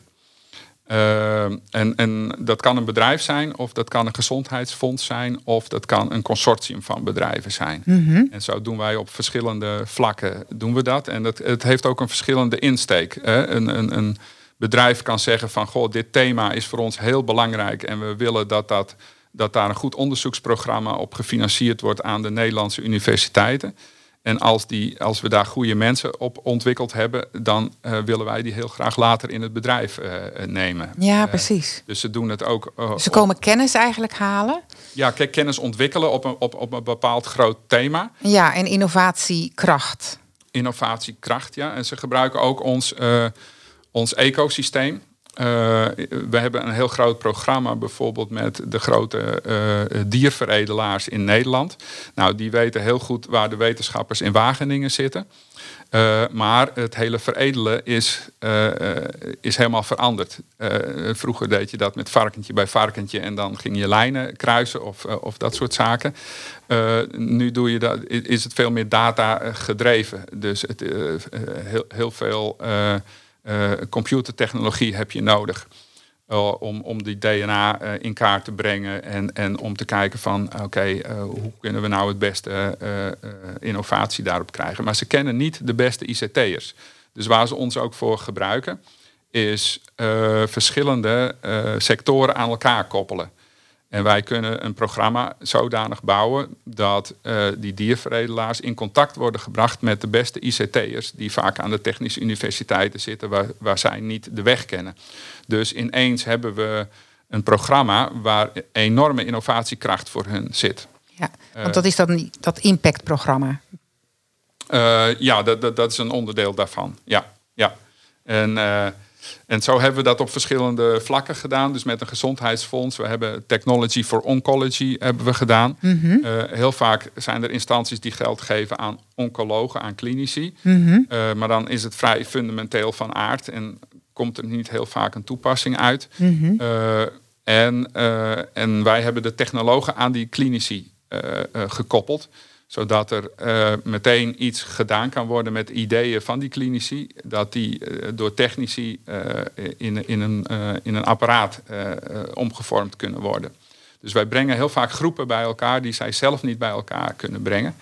en, en dat kan een bedrijf zijn, of dat kan een gezondheidsfonds zijn, of dat kan een consortium van bedrijven zijn. Mhm. En zo doen wij op verschillende vlakken doen we dat. En dat, het heeft ook een verschillende insteek. Hè. Een, een, een bedrijf kan zeggen van goh, dit thema is voor ons heel belangrijk en we willen dat, dat, dat daar een goed onderzoeksprogramma op gefinancierd wordt aan de Nederlandse universiteiten. En als, die, als we daar goede mensen op ontwikkeld hebben, dan uh, willen wij die heel graag later in het bedrijf uh, nemen. Ja, uh, precies. Dus ze doen het ook. ze komen op, kennis eigenlijk halen. Ja, kijk, kennis ontwikkelen op een, op, op een bepaald groot thema. Ja, en innovatiekracht. Innovatiekracht, ja. En ze gebruiken ook ons, ons ecosysteem. Uh, we hebben een heel groot programma bijvoorbeeld met de grote uh, dierveredelaars in Nederland. Nou, die weten heel goed waar de wetenschappers in Wageningen zitten. Uh, maar het hele veredelen is, is helemaal veranderd. vroeger deed je dat met varkentje bij varkentje en dan ging je lijnen kruisen of, of dat soort zaken. nu doe je dat, is het veel meer data gedreven. Dus het, heel, heel veel uh, computertechnologie heb je nodig. Uh, om, om die DNA uh, in kaart te brengen en, en om te kijken van oké, hoe kunnen we nou het beste innovatie daarop krijgen. Maar ze kennen niet de beste ICT'ers. Dus waar ze ons ook voor gebruiken, is verschillende sectoren aan elkaar koppelen. En wij kunnen een programma zodanig bouwen dat uh, die dierveredelaars in contact worden gebracht met de beste ICT'ers, die vaak aan de technische universiteiten zitten, waar, waar zij niet de weg kennen. Dus ineens hebben we een programma waar enorme innovatiekracht voor hun zit. Ja, want dat is dan dat impactprogramma. Uh, ja, dat, dat, dat, is een onderdeel daarvan. Ja, ja. En uh, en zo hebben we dat op verschillende vlakken gedaan. Dus met een gezondheidsfonds. We hebben Technology for Oncology hebben we gedaan. Mm -hmm. uh, heel vaak zijn er instanties die geld geven aan oncologen, aan klinici. Mm -hmm. uh, maar dan is het vrij fundamenteel van aard. En komt er niet heel vaak een toepassing uit. Mm -hmm. uh, en, en wij hebben de technologen aan die klinici gekoppeld zodat er uh, meteen iets gedaan kan worden met ideeën van die klinici. Dat die uh, door technici uh, in, in, een, in een apparaat omgevormd kunnen worden. Dus wij brengen heel vaak groepen bij elkaar die zij zelf niet bij elkaar kunnen brengen.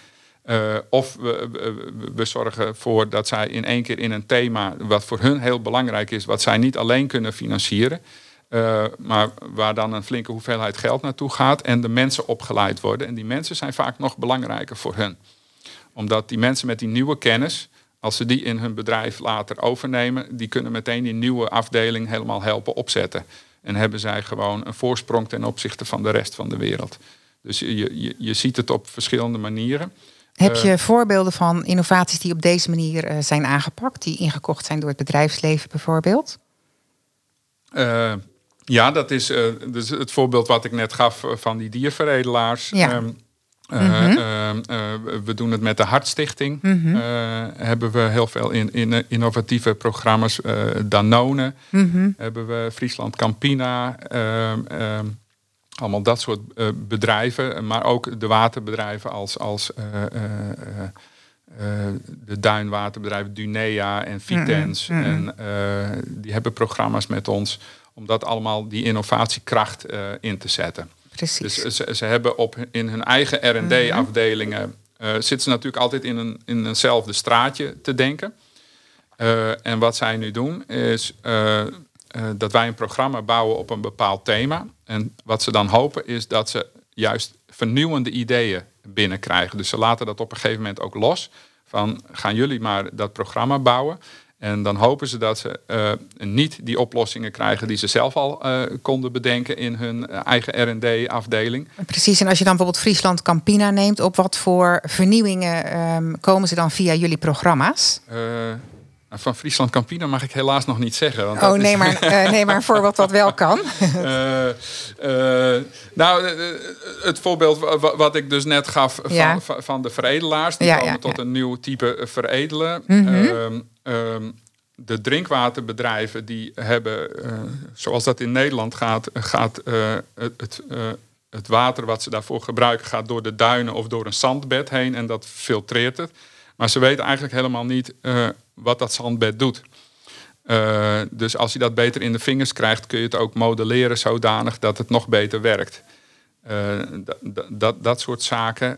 of we, we, we, zorgen ervoor dat zij in één keer in een thema, wat voor hun heel belangrijk is, wat zij niet alleen kunnen financieren. Uh, maar waar dan een flinke hoeveelheid geld naartoe gaat en de mensen opgeleid worden. En die mensen zijn vaak nog belangrijker voor hun. Omdat die mensen met die nieuwe kennis, als ze die in hun bedrijf later overnemen, die kunnen meteen die nieuwe afdeling helemaal helpen opzetten. En hebben zij gewoon een voorsprong ten opzichte van de rest van de wereld. Dus je, je, je ziet het op verschillende manieren. Heb je uh, voorbeelden van innovaties die op deze manier uh, zijn aangepakt, die ingekocht zijn door het bedrijfsleven bijvoorbeeld? Uh, ja, dat is uh, dus het voorbeeld wat ik net gaf van die dierveredelaars. Ja. Um, uh, Mhm. uh, we doen het met de Hartstichting. Mhm. hebben we heel veel in, in, innovatieve programma's. Danone Mhm. hebben we, Friesland Campina. ehm, ehm, allemaal dat soort bedrijven. Maar ook de waterbedrijven als, als de duinwaterbedrijven Dunea en Vitens. En die hebben programma's met ons om dat allemaal die innovatiekracht uh, in te zetten. Precies. Dus ze, ze hebben op, in hun eigen R&D-afdelingen... Uh, zitten ze natuurlijk altijd in, een, in eenzelfde straatje te denken. Uh, en wat zij nu doen is dat wij een programma bouwen op een bepaald thema. En wat ze dan hopen is dat ze juist vernieuwende ideeën binnenkrijgen. Dus ze laten dat op een gegeven moment ook los. Van gaan jullie maar dat programma bouwen. En dan hopen ze dat ze uh, niet die oplossingen krijgen die ze zelf al uh, konden bedenken in hun eigen RD-afdeling. Precies, en als je dan bijvoorbeeld Friesland Campina neemt, op wat voor vernieuwingen um, komen ze dan via jullie programma's? Uh, van Friesland Campina mag ik helaas nog niet zeggen. Want oh, nee, is... maar, nee, maar een voorbeeld wat wel kan. (laughs) nou, het voorbeeld wat ik dus net gaf van, ja. van de veredelaars. Die ja, komen ja, tot een nieuw type veredelen. Um, um, de drinkwaterbedrijven die hebben, uh, zoals dat in Nederland gaat, gaat uh, het, uh, het, water wat ze daarvoor gebruiken gaat door de duinen of door een zandbed heen en dat filtreert het. Maar ze weten eigenlijk helemaal niet wat dat zandbed doet. dus als je dat beter in de vingers krijgt, kun je het ook modelleren zodanig dat het nog beter werkt. Dat, dat soort zaken.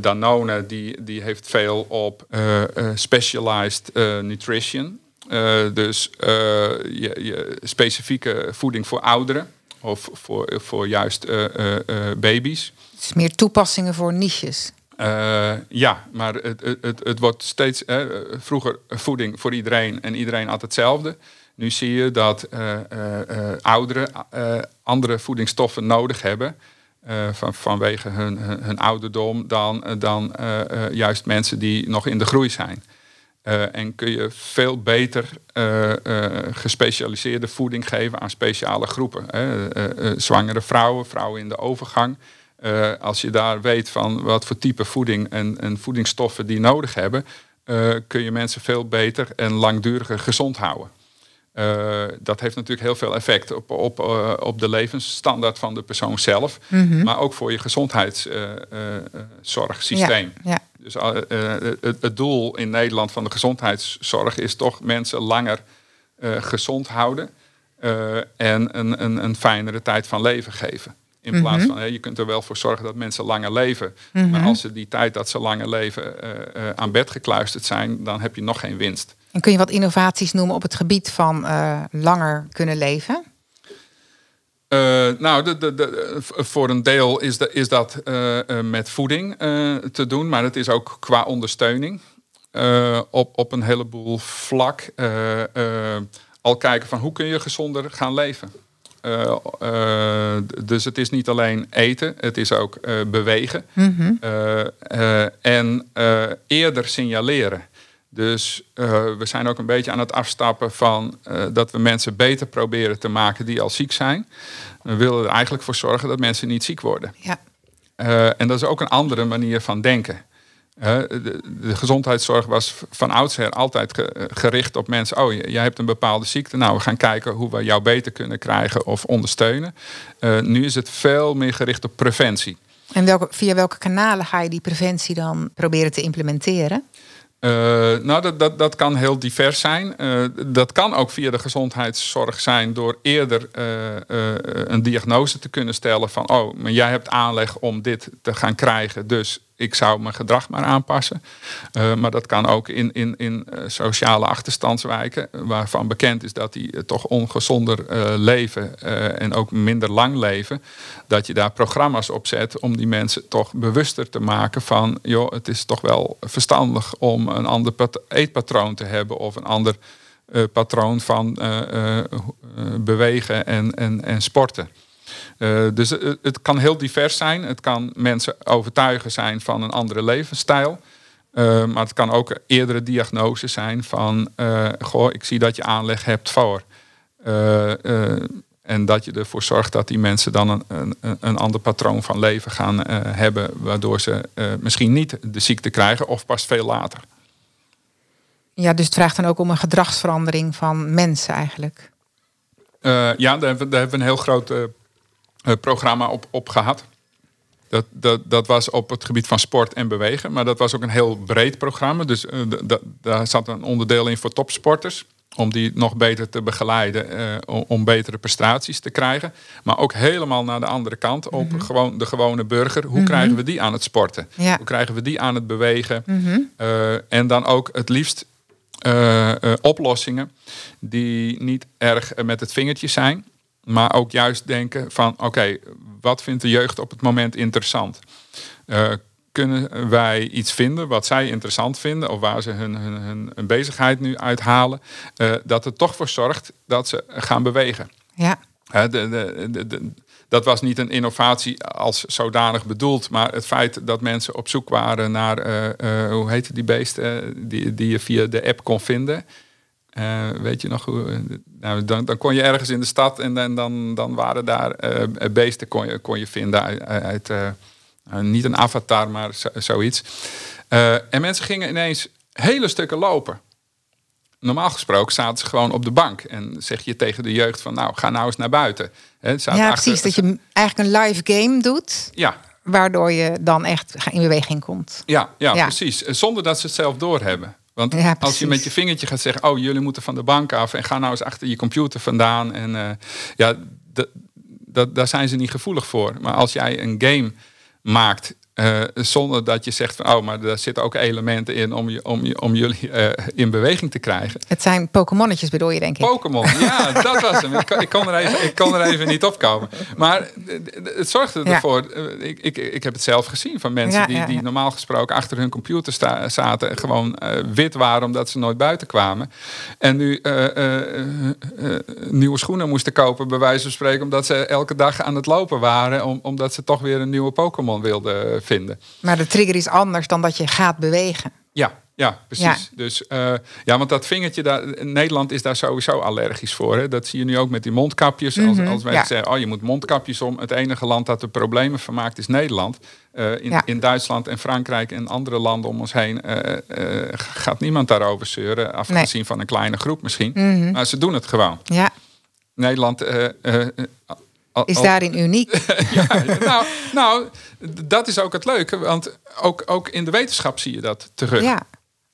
Danone die, die heeft veel op specialized nutrition. dus je, je specifieke voeding voor ouderen of voor, voor juist baby's. Het is meer toepassingen voor niches. Uh, ja, maar het, het, het, wordt steeds vroeger voeding voor iedereen en iedereen had hetzelfde. Nu zie je dat uh, uh, ouderen andere voedingsstoffen nodig hebben van, vanwege hun, hun, ouderdom dan, dan juist mensen die nog in de groei zijn. en kun je veel beter gespecialiseerde voeding geven aan speciale groepen. zwangere vrouwen, vrouwen in de overgang. Als je daar weet van wat voor type voeding en, en voedingsstoffen die nodig hebben, kun je mensen veel beter en langduriger gezond houden. Uh, dat heeft natuurlijk heel veel effect op, op, op de levensstandaard van de persoon zelf, mm -hmm. maar ook voor je gezondheidszorgsysteem. Ja, ja. Dus het, het, doel in Nederland van de gezondheidszorg is toch mensen langer gezond houden en een, een, een fijnere tijd van leven geven. In plaats mhm. van, hè, je kunt er wel voor zorgen dat mensen langer leven. Maar mhm. als ze die tijd dat ze langer leven uh, uh, aan bed gekluisterd zijn, dan heb je nog geen winst. En kun je wat innovaties noemen op het gebied van uh, langer kunnen leven? nou, de, de, de, voor een deel is, is dat met voeding te doen, maar het is ook qua ondersteuning. op, op een heleboel vlak al kijken van hoe kun je gezonder gaan leven. Uh, uh, dus het is niet alleen eten, het is ook uh, bewegen. Mm -hmm. en eerder signaleren. Dus we zijn ook een beetje aan het afstappen van dat we mensen beter proberen te maken die al ziek zijn. We willen er eigenlijk voor zorgen dat mensen niet ziek worden. Ja. en dat is ook een andere manier van denken. De, de, gezondheidszorg was van oudsher altijd gericht op mensen. Oh, jij hebt een bepaalde ziekte. Nou, we gaan kijken hoe we jou beter kunnen krijgen of ondersteunen. Nu is het veel meer gericht op preventie. En welke, via welke kanalen ga je die preventie dan proberen te implementeren? Uh, nou, dat, dat, dat kan heel divers zijn. Uh, dat kan ook via de gezondheidszorg zijn door eerder een diagnose te kunnen stellen van, oh, maar jij hebt aanleg om dit te gaan krijgen, dus ik zou mijn gedrag maar aanpassen. Uh, maar dat kan ook in, in, in uh, sociale achterstandswijken, waarvan bekend is dat die toch ongezonder leven en ook minder lang leven. Dat je daar programma's op zet om die mensen toch bewuster te maken van, joh, het is toch wel verstandig om een ander eetpatroon te hebben of een ander patroon van bewegen en, en, en sporten. Uh, dus het kan heel divers zijn. Het kan mensen overtuigen zijn van een andere levensstijl. Uh, maar het kan ook eerdere diagnose zijn van... Uh, goh, ik zie dat je aanleg hebt voor. en dat je ervoor zorgt dat die mensen dan een, een, een ander patroon van leven gaan hebben... waardoor ze misschien niet de ziekte krijgen of pas veel later. Ja, dus het vraagt dan ook om een gedragsverandering van mensen eigenlijk. ja, daar hebben, we, daar hebben we een heel groot programma op, op gehad. Dat, dat, dat was op het gebied van sport en bewegen. Maar dat was ook een heel breed programma. Dus uh, daar zat een onderdeel in voor topsporters. Om die nog beter te begeleiden. Uh, om betere prestaties te krijgen. Maar ook helemaal naar de andere kant. Op mhm. gewoon de gewone burger. Hoe mhm. krijgen we die aan het sporten? Hoe krijgen we die aan het bewegen? Mhm. uh, en dan ook het liefst oplossingen. Die niet erg met het vingertje zijn. Maar ook juist denken van oké, wat vindt de jeugd op het moment interessant? Uh, kunnen wij iets vinden wat zij interessant vinden of waar ze hun, hun, hun, bezigheid nu uithalen, uh, dat het toch voor zorgt dat ze gaan bewegen. Ja. De, de, de, dat was niet een innovatie als zodanig bedoeld, maar het feit dat mensen op zoek waren naar, hoe heette die beesten, die, die je via de app kon vinden. Uh, weet je nog hoe. Nou, dan, dan kon je ergens in de stad en dan, dan, dan waren daar uh, beesten kon je, kon je vinden uit. uit uh, niet een avatar, maar zoiets. en mensen gingen ineens hele stukken lopen. Normaal gesproken zaten ze gewoon op de bank. En zeg je tegen de jeugd van nou, ga nou eens naar buiten. He, ja, precies. Dat je eigenlijk een live game doet. Ja. Waardoor je dan echt in beweging komt. Ja, ja, ja. precies. Zonder dat ze het zelf doorhebben. Want Ja, als je met je vingertje gaat zeggen, oh jullie moeten van de bank af en ga nou eens achter je computer vandaan. En eh, ja, dat, dat, daar zijn ze niet gevoelig voor. Maar als jij een game maakt eh, zonder dat je zegt van, oh, maar daar zitten ook elementen in om, je, om, je, om jullie eh, in beweging te krijgen. Het zijn Pokémonnetjes bedoel je, denk ik. Pokémon, ja, dat was hem. Ik kon, ik, kon er even, ik kon er even niet op komen. Maar het zorgde Ja. ervoor. eh, Ik, ik, ik heb het zelf gezien van mensen Ja, die, ja, die normaal gesproken achter hun computer sta- zaten. En gewoon wit waren omdat ze nooit buiten kwamen. En nu nieuwe schoenen moesten kopen, bij wijze van spreken. Omdat ze elke dag aan het lopen waren. Om, omdat ze toch weer een nieuwe Pokémon wilden vinden. Maar de trigger is anders dan dat je gaat bewegen. Ja, ja, precies. Ja. Dus eh, ja, want dat vingertje, daar, Nederland is daar sowieso allergisch voor. Hè? Dat zie je nu ook met die mondkapjes. Als, als wij Mhm, ja. zeggen, oh, je moet mondkapjes om. Het enige land dat er problemen van maakt is Nederland. Eh, in, Ja. in Duitsland en Frankrijk en andere landen om ons heen eh, gaat niemand daarover zeuren. Afgezien van een kleine groep misschien. Mhm. Maar ze doen het gewoon. Ja, Nederland. Al- is al- daarin uniek. (laughs) ja, nou, nou, dat is ook het leuke. Want ook, ook in de wetenschap zie je dat terug. Ja,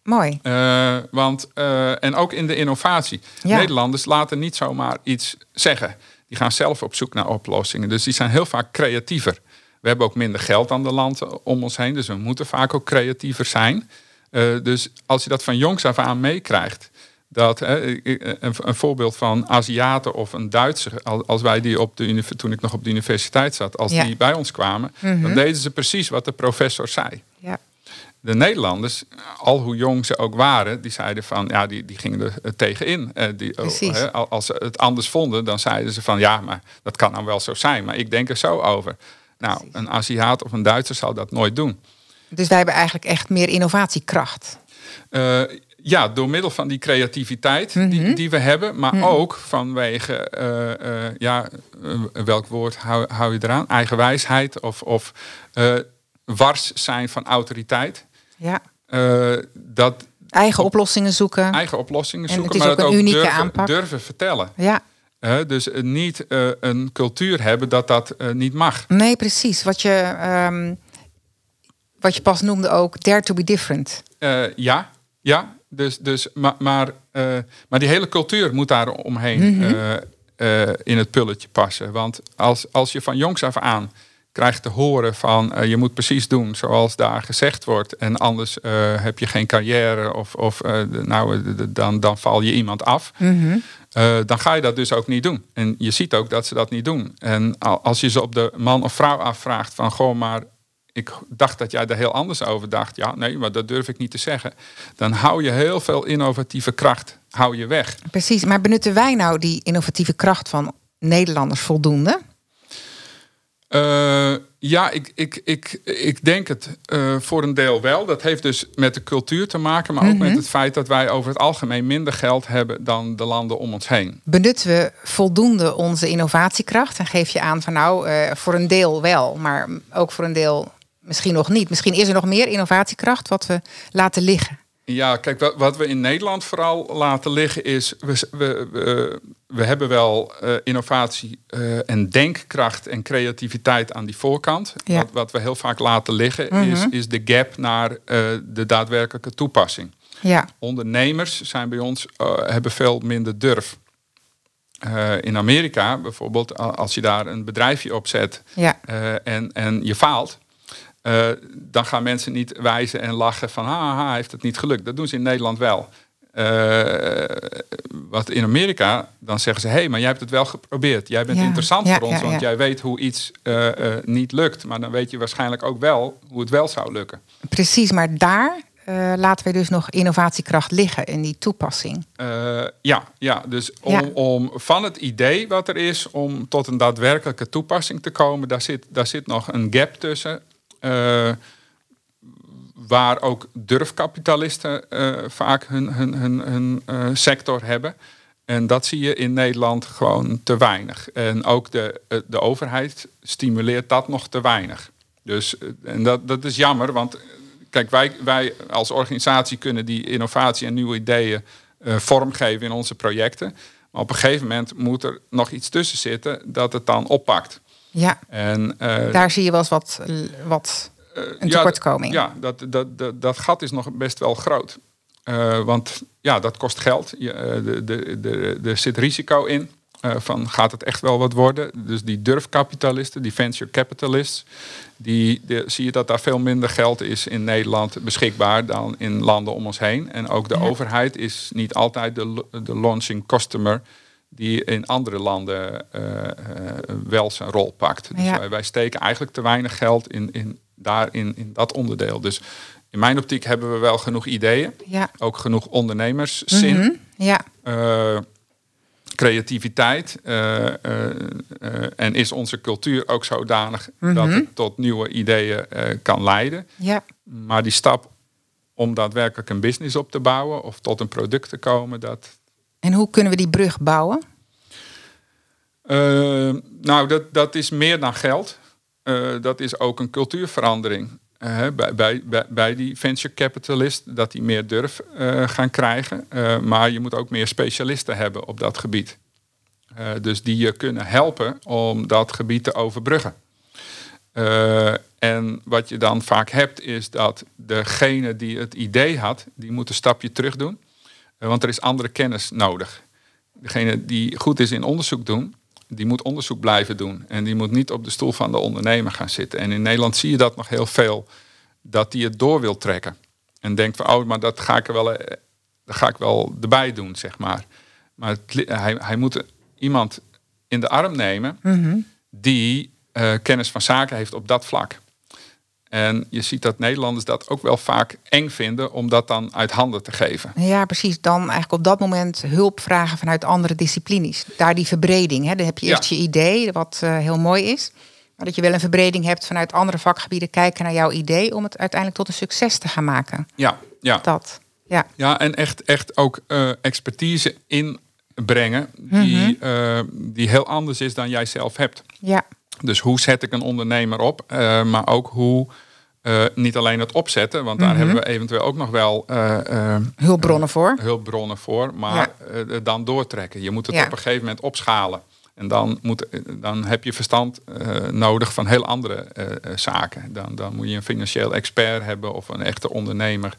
mooi. Eh, want, eh, en ook in de innovatie. Ja. Nederlanders laten niet zomaar iets zeggen. Die gaan zelf op zoek naar oplossingen. Dus die zijn heel vaak creatiever. We hebben ook minder geld dan de landen om ons heen. Dus we moeten vaak ook creatiever zijn. Eh, dus als je dat van jongs af aan meekrijgt. Dat, een, een voorbeeld van Aziaten of een Duitser. al- Als wij die op de toen ik nog op de universiteit zat. Als Ja. die bij ons kwamen. Dan deden ze precies wat de professor zei Ja. de Nederlanders, al hoe jong ze ook waren, die zeiden van ja, die, die gingen er eh, tegenin. Eh, die, oh, als ze het anders vonden, dan zeiden ze van ja, maar dat kan nou wel zo zijn, maar ik denk er zo over. Nou, Precies. een Aziat of een Duitser zou dat nooit doen. Dus wij hebben eigenlijk echt meer innovatiekracht. Eh, ja, door middel van die creativiteit die, die we hebben, maar ook vanwege, eh, eh, ja, eh, welk woord hou, hou je eraan? Eigenwijsheid of, of wars zijn van autoriteit. Ja. Dat, Eigen oplossingen zoeken. eigen oplossingen En zoeken, het is maar ook een unieke durven, aanpak. durven vertellen. Ja, dus niet een cultuur hebben dat dat niet mag. nee, precies. Wat je, ehm, wat je pas noemde ook, dare to be different. Ja, ja. Dus, dus, maar, maar, eh, maar die hele cultuur moet daar omheen Mhm. eh, eh, in het pulletje passen. Want als, als je van jongs af aan krijgt te horen van je moet precies doen zoals daar gezegd wordt en anders heb je geen carrière of, of nou, dan, dan val je iemand af. Mhm. Dan ga je dat dus ook niet doen. En je ziet ook dat ze dat niet doen. En al- als je ze op de man of vrouw afvraagt van goh, maar ik dacht dat jij er heel anders over dacht. Ja, nee, maar dat durf ik niet te zeggen. Dan hou je heel veel innovatieve kracht hou je weg. Precies. Maar benutten wij nou die innovatieve kracht van Nederlanders voldoende? Eh, ja, ik, ik, ik, ik denk het eh, voor een deel wel. Dat heeft dus met de cultuur te maken, maar ook met het feit dat wij over het algemeen minder geld hebben dan de landen om ons heen. Benutten we voldoende onze innovatiekracht? En geef je aan van nou, eh, voor een deel wel, maar ook voor een deel misschien nog niet. Misschien is er nog meer innovatiekracht wat we laten liggen. Ja, kijk, wat, we in Nederland vooral laten liggen is... we, we, we, we hebben wel eh, innovatie eh, en denkkracht en creativiteit aan die voorkant. Ja. Wat, wat we heel vaak laten liggen is, is de gap naar eh, de daadwerkelijke toepassing. Ja, Ondernemers zijn bij ons, hebben veel minder durf. In Amerika bijvoorbeeld, als je daar een bedrijfje op zet ja, en, en je faalt, eh, dan gaan mensen niet wijzen en lachen van haha, heeft het niet gelukt. Dat doen ze in Nederland wel. Eh, wat in Amerika, dan zeggen ze, hé, hey, maar jij hebt het wel geprobeerd. Jij bent Ja, interessant ja, voor ons, ja, want jij weet hoe iets eh, niet lukt. Maar dan weet je waarschijnlijk ook wel hoe het wel zou lukken. precies. Maar daar laten we dus nog innovatiekracht liggen in die toepassing. Ja, ja, dus om, om van het idee wat er is om tot een daadwerkelijke toepassing te komen, daar zit, daar zit nog een gap tussen. Eh, waar ook durfkapitalisten eh, vaak hun, hun, hun, eh, sector hebben. En dat zie je in Nederland gewoon te weinig. En ook de, de overheid stimuleert dat nog te weinig. Dus en dat, dat is jammer, want kijk, wij, wij als organisatie kunnen die innovatie en nieuwe ideeën vormgeven in onze projecten. Maar op een gegeven moment moet er nog iets tussen zitten dat het dan oppakt. Ja, En, eh, daar zie je wel eens wat, wat eh, een tekortkoming. Ja, dat, dat, dat, dat gat is nog best wel groot. want ja, dat kost geld. Je, de, de, de, er zit risico in. van gaat het echt wel wat worden? Dus die durfkapitalisten, die venture capitalists, die, zie je dat daar veel minder geld is in Nederland beschikbaar dan in landen om ons heen. En ook de overheid is niet altijd de, de launching customer die in andere landen uh, wel zijn rol pakt. Dus wij, wij, steken eigenlijk te weinig geld in, in, daar in, dat onderdeel. Dus in mijn optiek hebben we wel genoeg ideeën. Ja. Ook genoeg ondernemerszin. Mm ja. Uh, creativiteit. en is onze cultuur ook zodanig dat mhm. het tot nieuwe ideeën kan leiden. Ja. Maar die stap om daadwerkelijk een business op te bouwen of tot een product te komen, dat, en hoe kunnen we die brug bouwen? Uh, nou, dat, dat is meer dan geld. Uh, dat is ook een cultuurverandering. Bij, bij, bij, bij, die venture capitalist, dat die meer durf gaan krijgen. maar je moet ook meer specialisten hebben op dat gebied. dus die je kunnen helpen om dat gebied te overbruggen. en wat je dan vaak hebt, is dat degene die het idee had, die moet een stapje terug doen. Eh, want er is andere kennis nodig. Degene die goed is in onderzoek doen, die moet onderzoek blijven doen. En die moet niet op de stoel van de ondernemer gaan zitten. En in Nederland zie je dat nog heel veel. Dat die het door wil trekken. En denkt van, oh, maar dat ga ik er wel, eh, dat ga ik wel erbij doen, zeg maar. Maar hij, hij moet iemand in de arm nemen mhm. die uh, kennis van zaken heeft op dat vlak. En je ziet dat Nederlanders dat ook wel vaak eng vinden om dat dan uit handen te geven. Ja, precies. Dan eigenlijk op dat moment hulp vragen vanuit andere disciplines. Daar die verbreding. Hè. Dan heb je eerst je idee, wat uh, heel mooi is. Maar dat je wel een verbreding hebt vanuit andere vakgebieden, kijken naar jouw idee om het uiteindelijk tot een succes te gaan maken. Ja, ja. Dat. Ja, ja en echt, echt ook uh, expertise inbrengen die, mm uh, die heel anders is dan jij zelf hebt. Ja. Dus hoe zet ik een ondernemer op, uh, maar ook hoe uh, niet alleen het opzetten, want daar mhm. hebben we eventueel ook nog wel uh, hulpbronnen voor. Hulpbronnen voor, maar dan doortrekken. Je moet het op een gegeven moment opschalen. En dan, moet, dan heb je verstand nodig van heel andere zaken. Dan, dan moet je een financieel expert hebben of een echte ondernemer.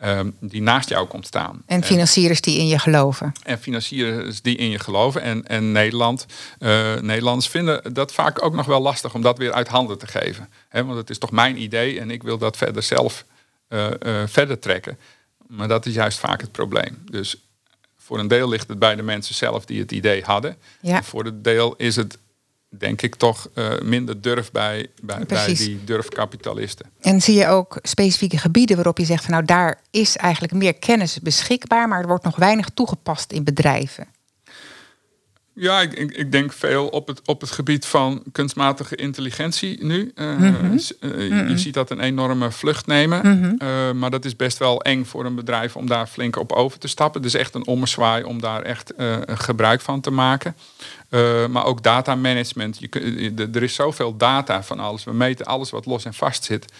Ehm, die naast jou komt staan. En financiers die in je geloven. En financiers die in je geloven. En, en Nederland, uh, Nederlanders vinden dat vaak ook nog wel lastig om dat weer uit handen te geven. want het is toch mijn idee en ik wil dat verder zelf uh, verder trekken. Maar dat is juist vaak het probleem. Dus voor een deel ligt het bij de mensen zelf die het idee hadden. Ja. Voor een deel is het denk ik toch uh, minder durf bij, bij, bij, die durfkapitalisten. En zie je ook specifieke gebieden waarop je zegt van nou daar is eigenlijk meer kennis beschikbaar, maar er wordt nog weinig toegepast in bedrijven? Ja, ik, ik, denk veel op het, op het gebied van kunstmatige intelligentie nu. Uh, Je ziet dat een enorme vlucht nemen. Mhm. maar dat is best wel eng voor een bedrijf om daar flink op over te stappen. Dus echt een ommezwaai om daar echt gebruik van te maken. maar ook data management. Je, er is zoveel data van alles. We meten alles wat los en vast zit.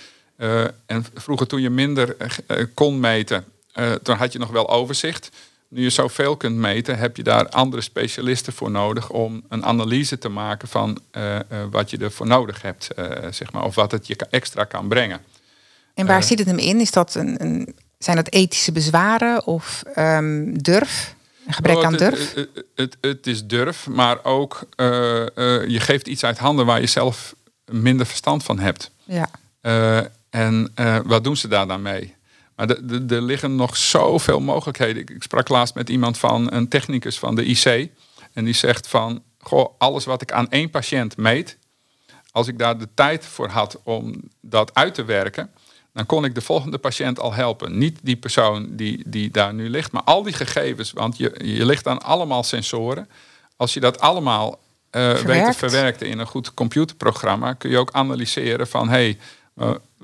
en vroeger toen je minder kon meten, toen had je nog wel overzicht nu je zoveel kunt meten, heb je daar andere specialisten voor nodig om een analyse te maken van uh, uh, wat je ervoor nodig hebt, uh, zeg maar, of wat het je extra kan brengen. En waar zit het hem in? Is dat een, een zijn dat ethische bezwaren of um, durf? Een gebrek oh, aan durf? Het, het, het, is durf, maar ook je geeft iets uit handen waar je zelf minder verstand van hebt. Ja. en wat doen ze daar dan mee? Maar er liggen nog zoveel mogelijkheden. Ik, sprak laatst met iemand van een technicus van de IC. En die zegt van, goh, alles wat ik aan één patiënt meet, als ik daar de tijd voor had om dat uit te werken, dan kon ik de volgende patiënt al helpen. Niet die persoon die, die daar nu ligt, maar al die gegevens. Want je, je ligt aan allemaal sensoren. Als je dat allemaal uh, weet te verwerken in een goed computerprogramma, kun je ook analyseren van hé, hey,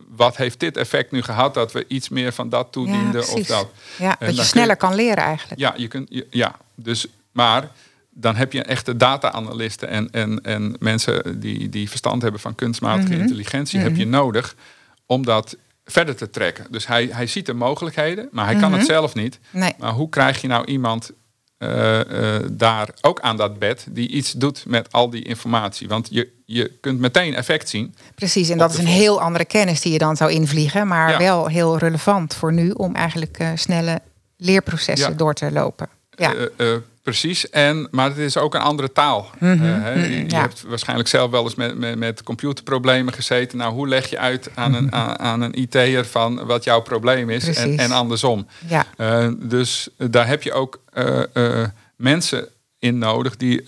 wat heeft dit effect nu gehad dat we iets meer van dat toedienden ja, of dat. Ja, dat je sneller kan leren eigenlijk. Ja, je kunt, ja, dus, maar dan heb je echte data-analisten en, en, en mensen die, die verstand hebben van kunstmatige mhm. intelligentie, heb je mhm. nodig om dat verder te trekken. Dus hij, hij ziet de mogelijkheden, maar hij kan het mhm. zelf niet. Nee. Maar hoe krijg je nou iemand daar ook aan dat bed die iets doet met al die informatie. Want je, je kunt meteen effect zien. Precies, en dat is een heel andere kennis die je dan zou invliegen, maar wel heel relevant voor nu om eigenlijk snelle leerprocessen door te lopen. Ja. Precies, en, maar het is ook een andere taal. Mm je, hebt waarschijnlijk zelf wel eens met, met, met, computerproblemen gezeten. Nou, hoe leg je uit aan een, mhm. aan, aan een IT'er van wat jouw probleem is en, en, andersom. Ja. Uh, dus daar heb je ook uh, mensen in nodig die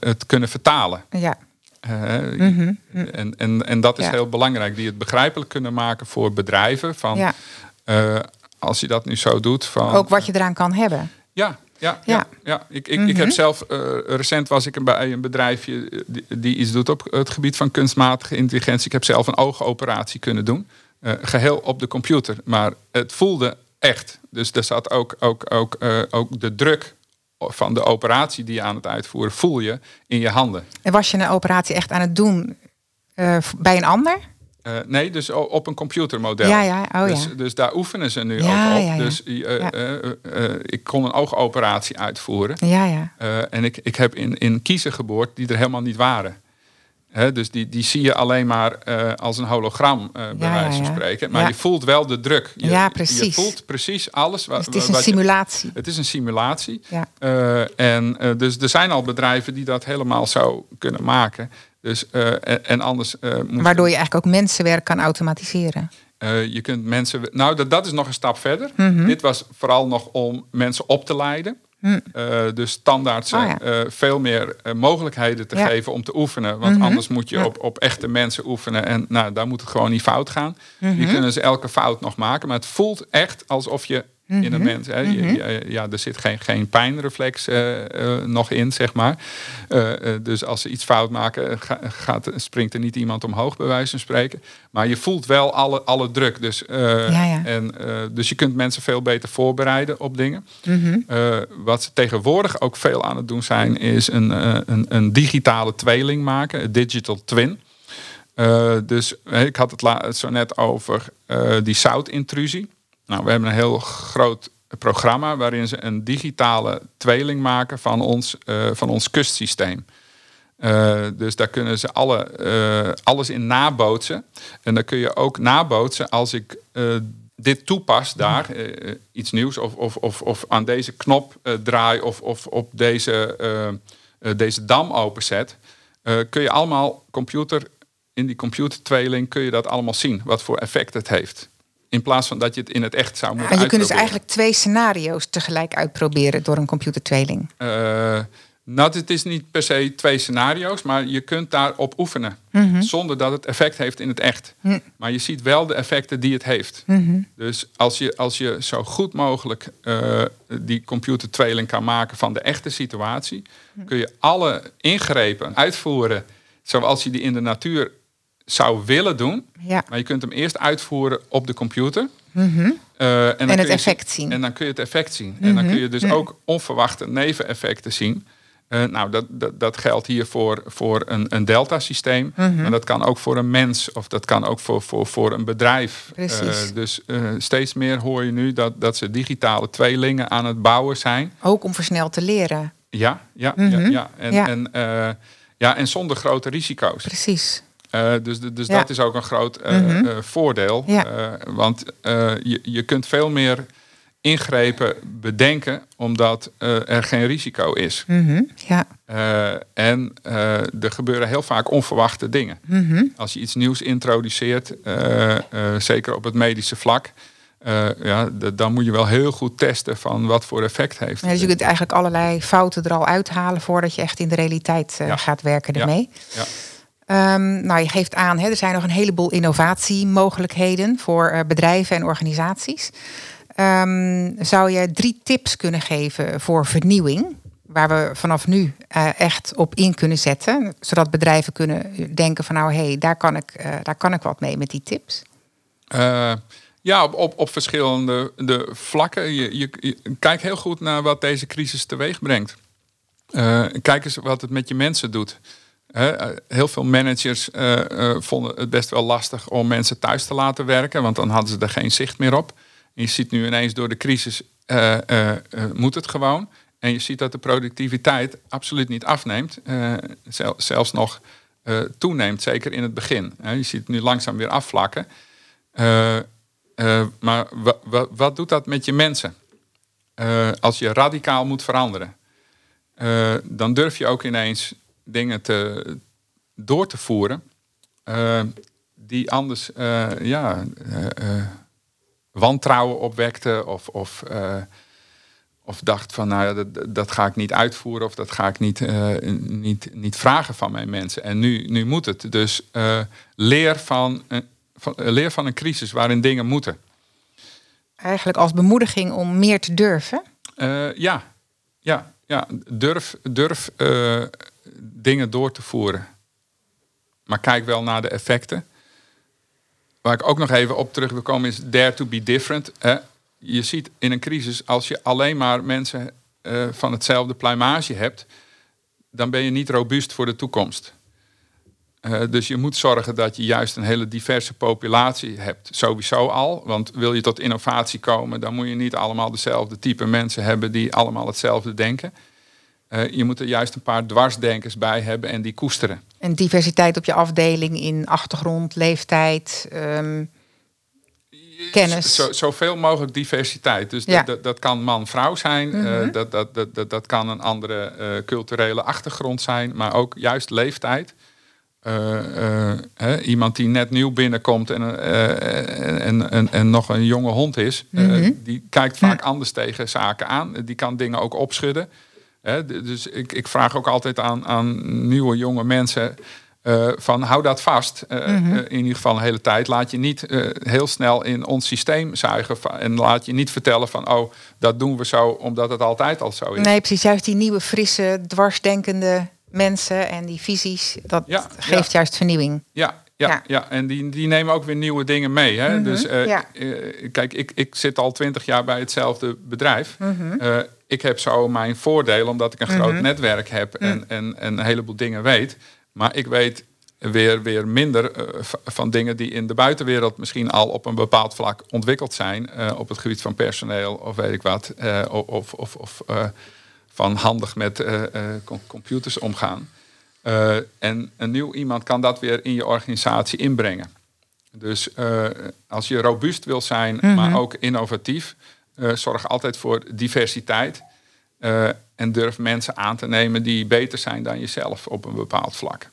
het kunnen vertalen. Ja. Mm en, en, en dat is heel belangrijk. Die het begrijpelijk kunnen maken voor bedrijven. Van, als je dat nu zo doet. Van, ook wat je eraan kan hebben. Ja, ja, ja. ja, Ik, ik, ik heb mhm. zelf, uh, recent was ik bij een bedrijfje eh, die, die, iets doet op het gebied van kunstmatige intelligentie. Ik heb zelf een oogoperatie kunnen doen. Uh, geheel op de computer. Maar het voelde echt. Dus er zat ook, ook, ook, uh, ook de druk van de operatie die je aan het uitvoeren, voel je in je handen. En was je een operatie echt aan het doen bij een ander? Uh, nee, dus op een computermodel. Ja, ja. Oh, dus, ja. dus daar oefenen ze nu ook op. Dus uh, uh, ik kon een oogoperatie uitvoeren. Ja, ja. en ik, ik heb in, in kiezen geboord die er helemaal niet waren. He, dus die, die zie je alleen maar als een hologram, bij wijze van spreken. Maar je voelt wel de druk. Je, ja, precies. Je voelt precies alles. Wat, dus het is een simulatie. het is een simulatie. Ja. en dus er zijn al bedrijven die dat helemaal zo kunnen maken. Dus, uh, en, anders. Uh, Waardoor je eigenlijk ook mensenwerk kan automatiseren. Uh, je kunt mensen. Nou, dat, dat is nog een stap verder. Mm Dit was vooral nog om mensen op te leiden. Mm. dus standaard oh, ja. veel meer mogelijkheden te geven om te oefenen. Want mhm. anders moet je op, op echte mensen oefenen. En nou, daar moet het gewoon niet fout gaan. -hmm. Je kunnen ze elke fout nog maken. Maar het voelt echt alsof je in een mhm. mens. Hè. Mhm. ja, er zit geen, geen pijnreflex uh, uh, nog in, zeg maar. Uh, dus als ze iets fout maken, gaat, springt er niet iemand omhoog, bij wijze van spreken. Maar je voelt wel alle, alle druk. Dus, ja, ja. En, dus je kunt mensen veel beter voorbereiden op dingen. Mhm. wat ze tegenwoordig ook veel aan het doen zijn, is een, een, een digitale tweeling maken, een digital twin. dus ik had het zo net over die zoutintrusie. Nou, we hebben een heel groot programma waarin ze een digitale tweeling maken van ons, uh, van ons kustsysteem. Uh, dus daar kunnen ze alle, uh, alles in nabootsen. En dan kun je ook nabootsen als ik dit toepas daar, iets nieuws, of, of, of, of aan deze knop draai of, of op deze, deze dam openzet. kun je allemaal computer, in die computertweeling kun je dat allemaal zien, wat voor effect het heeft. In plaats van dat je het in het echt zou moeten En je kunt dus eigenlijk twee scenario's tegelijk uitproberen door een computertweeling. Uh, nou, het is niet per se twee scenario's, maar je kunt daarop oefenen. Mhm. Zonder dat het effect heeft in het echt. Mhm. Maar je ziet wel de effecten die het heeft. Mhm. Dus als je, als je zo goed mogelijk uh, die computertweeling kan maken van de echte situatie, kun je alle ingrepen uitvoeren zoals je die in de natuur zou willen doen. Ja. Maar je kunt hem eerst uitvoeren op de computer. Mm -hmm. uh, en, en het effect zien. En dan kun je het effect zien. En dan kun je dus mhm. ook onverwachte neveneffecten zien. Uh, nou, dat, dat, dat, geldt hier voor, voor een, een delta-systeem. Mm En dat kan ook voor een mens of dat kan ook voor, voor, voor een bedrijf. Uh, dus steeds meer hoor je nu dat, dat ze digitale tweelingen aan het bouwen zijn. Ook om versneld te leren. Ja, ja, ja, mhm. ja. En, ja. En, ja, en zonder grote risico's. Precies. Uh, dus dus dat is ook een groot uh, mm -hmm. voordeel. Ja. want je, je kunt veel meer ingrepen bedenken omdat er geen risico is. Mm -hmm. ja. en er gebeuren heel vaak onverwachte dingen. Mm -hmm. Als je iets nieuws introduceert, zeker op het medische vlak, ja, dan moet je wel heel goed testen van wat voor effect heeft. Ja, dus je kunt eigenlijk allerlei fouten er al uithalen voordat je echt in de realiteit gaat werken ermee. Ja. Um, nou, je geeft aan, hè, er zijn nog een heleboel innovatiemogelijkheden voor uh, bedrijven en organisaties. Um, zou je drie tips kunnen geven voor vernieuwing? Waar we vanaf nu uh, echt op in kunnen zetten. Zodat bedrijven kunnen denken van nou hé, hey, daar, kan ik, daar kan ik wat mee met die tips. ja, op, op, verschillende de vlakken. Je, je, kijk heel goed naar wat deze crisis teweeg brengt. kijk eens wat het met je mensen doet. Eh, heel veel managers eh, eh, vonden het best wel lastig om mensen thuis te laten werken, want dan hadden ze er geen zicht meer op. je ziet nu ineens door de crisis, moet het gewoon. En je ziet dat de productiviteit absoluut niet afneemt, zelfs nog toeneemt, zeker in het begin. je ziet het nu langzaam weer afvlakken. maar wat doet dat met je mensen? als je radicaal moet veranderen, dan durf je ook ineens dingen te, door te voeren die anders ja, wantrouwen opwekte of, of, of dacht van nou dat, dat ga ik niet uitvoeren of dat ga ik niet, niet, niet vragen van mijn mensen. En nu, nu moet het. Dus leer, van, van, leer van een crisis waarin dingen moeten. Eigenlijk als bemoediging om meer te durven? ja, ja, ja, durf, durf dingen door te voeren. Maar kijk wel naar de effecten. Waar ik ook nog even op terug wil komen is dare to be different. Je ziet in een crisis, als je alleen maar mensen uh, van hetzelfde pluimage hebt, dan ben je niet robuust voor de toekomst. Uh, dus je moet zorgen dat je juist een hele diverse populatie hebt. Sowieso al, want wil je tot innovatie komen, dan moet je niet allemaal dezelfde type mensen hebben die allemaal hetzelfde denken. Uh, je moet er juist een paar dwarsdenkers bij hebben en die koesteren. En diversiteit op je afdeling in achtergrond, leeftijd, um, kennis. Zo, zoveel mogelijk diversiteit. Dus ja. dat, dat, kan man-vrouw zijn. Mm -hmm. uh, dat, dat, dat, dat, kan een andere uh, culturele achtergrond zijn. Maar ook juist leeftijd. Hè, iemand die net nieuw binnenkomt en, en, en, en, nog een jonge hond is, mm -hmm. die kijkt vaak anders tegen zaken aan. Die kan dingen ook opschudden dus ik, ik, vraag ook altijd aan, aan nieuwe jonge mensen. Uh, van hou dat vast. Uh, mm in ieder geval een hele tijd. Laat je niet heel snel in ons systeem zuigen. En laat je niet vertellen van oh, dat doen we zo omdat het altijd al zo is. Nee, precies. Juist die nieuwe, frisse, dwarsdenkende mensen en die visies, dat ja, geeft ja. juist vernieuwing. Ja, ja, ja. en die, die nemen ook weer nieuwe dingen mee. Hè? Mm -hmm, dus ja. kijk, ik, ik zit al twintig jaar bij hetzelfde bedrijf. Mm -hmm ik heb zo mijn voordeel omdat ik een groot mhm. netwerk heb en, en, en, een heleboel dingen weet. Maar ik weet weer, weer minder van dingen die in de buitenwereld misschien al op een bepaald vlak ontwikkeld zijn. Op het gebied van personeel of weet ik wat. Of of, of van handig met computers omgaan. En een nieuw iemand kan dat weer in je organisatie inbrengen. Dus als je robuust wil zijn, maar mhm. ook innovatief, uh, zorg altijd voor diversiteit. Uh, en durf mensen aan te nemen die beter zijn dan jezelf op een bepaald vlak.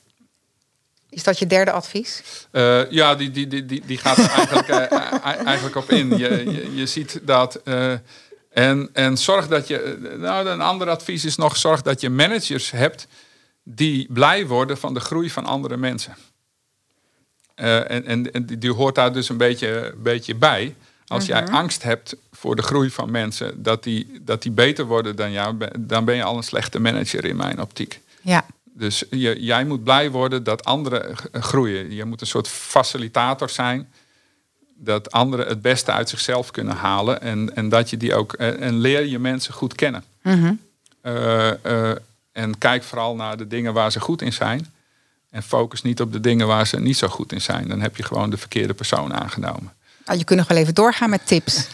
Is dat je derde advies? Uh, ja, die, die, die, die, die gaat er eigenlijk, (laughs) eigenlijk op in. Je, je, je ziet dat. en, en zorg dat je. Nou, een ander advies is nog: zorg dat je managers hebt die blij worden van de groei van andere mensen. en, en, en die hoort daar dus een beetje, beetje bij. Als jij mhm. angst hebt voor de groei van mensen, dat die, dat die beter worden dan jou, dan ben je al een slechte manager in mijn optiek. Ja. Dus je, jij moet blij worden dat anderen groeien. Je moet een soort facilitator zijn. Dat anderen het beste uit zichzelf kunnen halen. En, en dat je die ook. Eh, en leer je mensen goed kennen. Mm en kijk vooral naar de dingen waar ze goed in zijn. En focus niet op de dingen waar ze niet zo goed in zijn. Dan heb je gewoon de verkeerde persoon aangenomen. Ah, je kunt nog wel even doorgaan met tips. (laughs)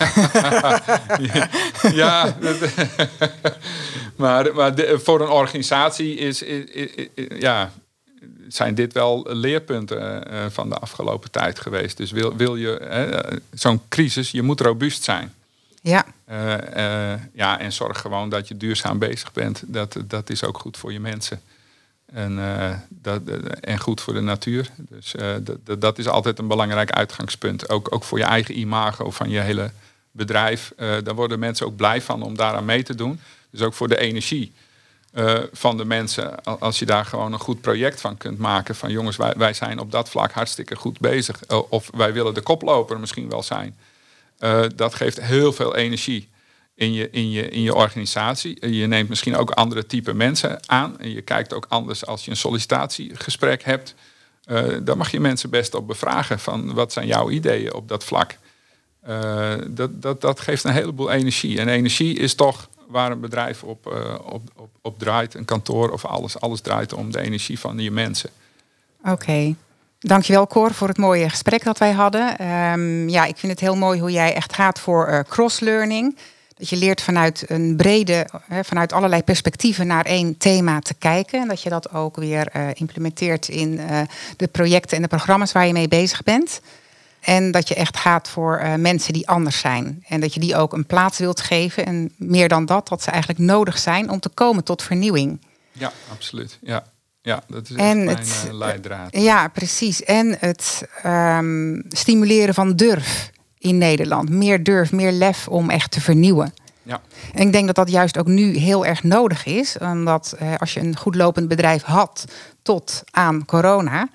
ja, (laughs) maar, maar voor een organisatie is, ja, zijn dit wel leerpunten uh, van de afgelopen tijd geweest. Dus wil, wil je zo'n crisis, je moet robuust zijn. Ja. Uh, ja, en zorg gewoon dat je duurzaam bezig bent. Dat, dat is ook goed voor je mensen. En, uh, dat, en goed voor de natuur. Dus dat, dat is altijd een belangrijk uitgangspunt. Ook, ook voor je eigen imago van je hele bedrijf. Daar worden mensen ook blij van om daaraan mee te doen. Dus ook voor de energie van de mensen. Als je daar gewoon een goed project van kunt maken. Van jongens, wij, wij zijn op dat vlak hartstikke goed bezig. of wij willen de koploper misschien wel zijn. Dat geeft heel veel energie in je, in, je, in je organisatie. Je neemt misschien ook andere type mensen aan. En je kijkt ook anders als je een sollicitatiegesprek hebt. Uh, dan mag je mensen best op bevragen van wat zijn jouw ideeën op dat vlak. Dat, dat, dat geeft een heleboel energie. En energie is toch waar een bedrijf op, op, op, draait, een kantoor of alles. Alles draait om de energie van je mensen. Oké. Dankjewel Cor voor het mooie gesprek dat wij hadden. Um, ja, ik vind het heel mooi hoe jij echt gaat voor cross-learning. Dat je leert vanuit een brede, vanuit allerlei perspectieven naar één thema te kijken. En dat je dat ook weer uh, implementeert in uh, de projecten en de programma's waar je mee bezig bent. En dat je echt gaat voor uh, mensen die anders zijn. En dat je die ook een plaats wilt geven. En meer dan dat, dat ze eigenlijk nodig zijn om te komen tot vernieuwing. Ja, absoluut. Ja, ja dat is en mijn het, leidraad. Ja, precies. En het um, stimuleren van durf in Nederland. Meer durf, meer lef om echt te vernieuwen. Ja. En ik denk dat dat juist ook nu heel erg nodig is. Omdat eh, als je een goed lopend bedrijf had tot aan corona.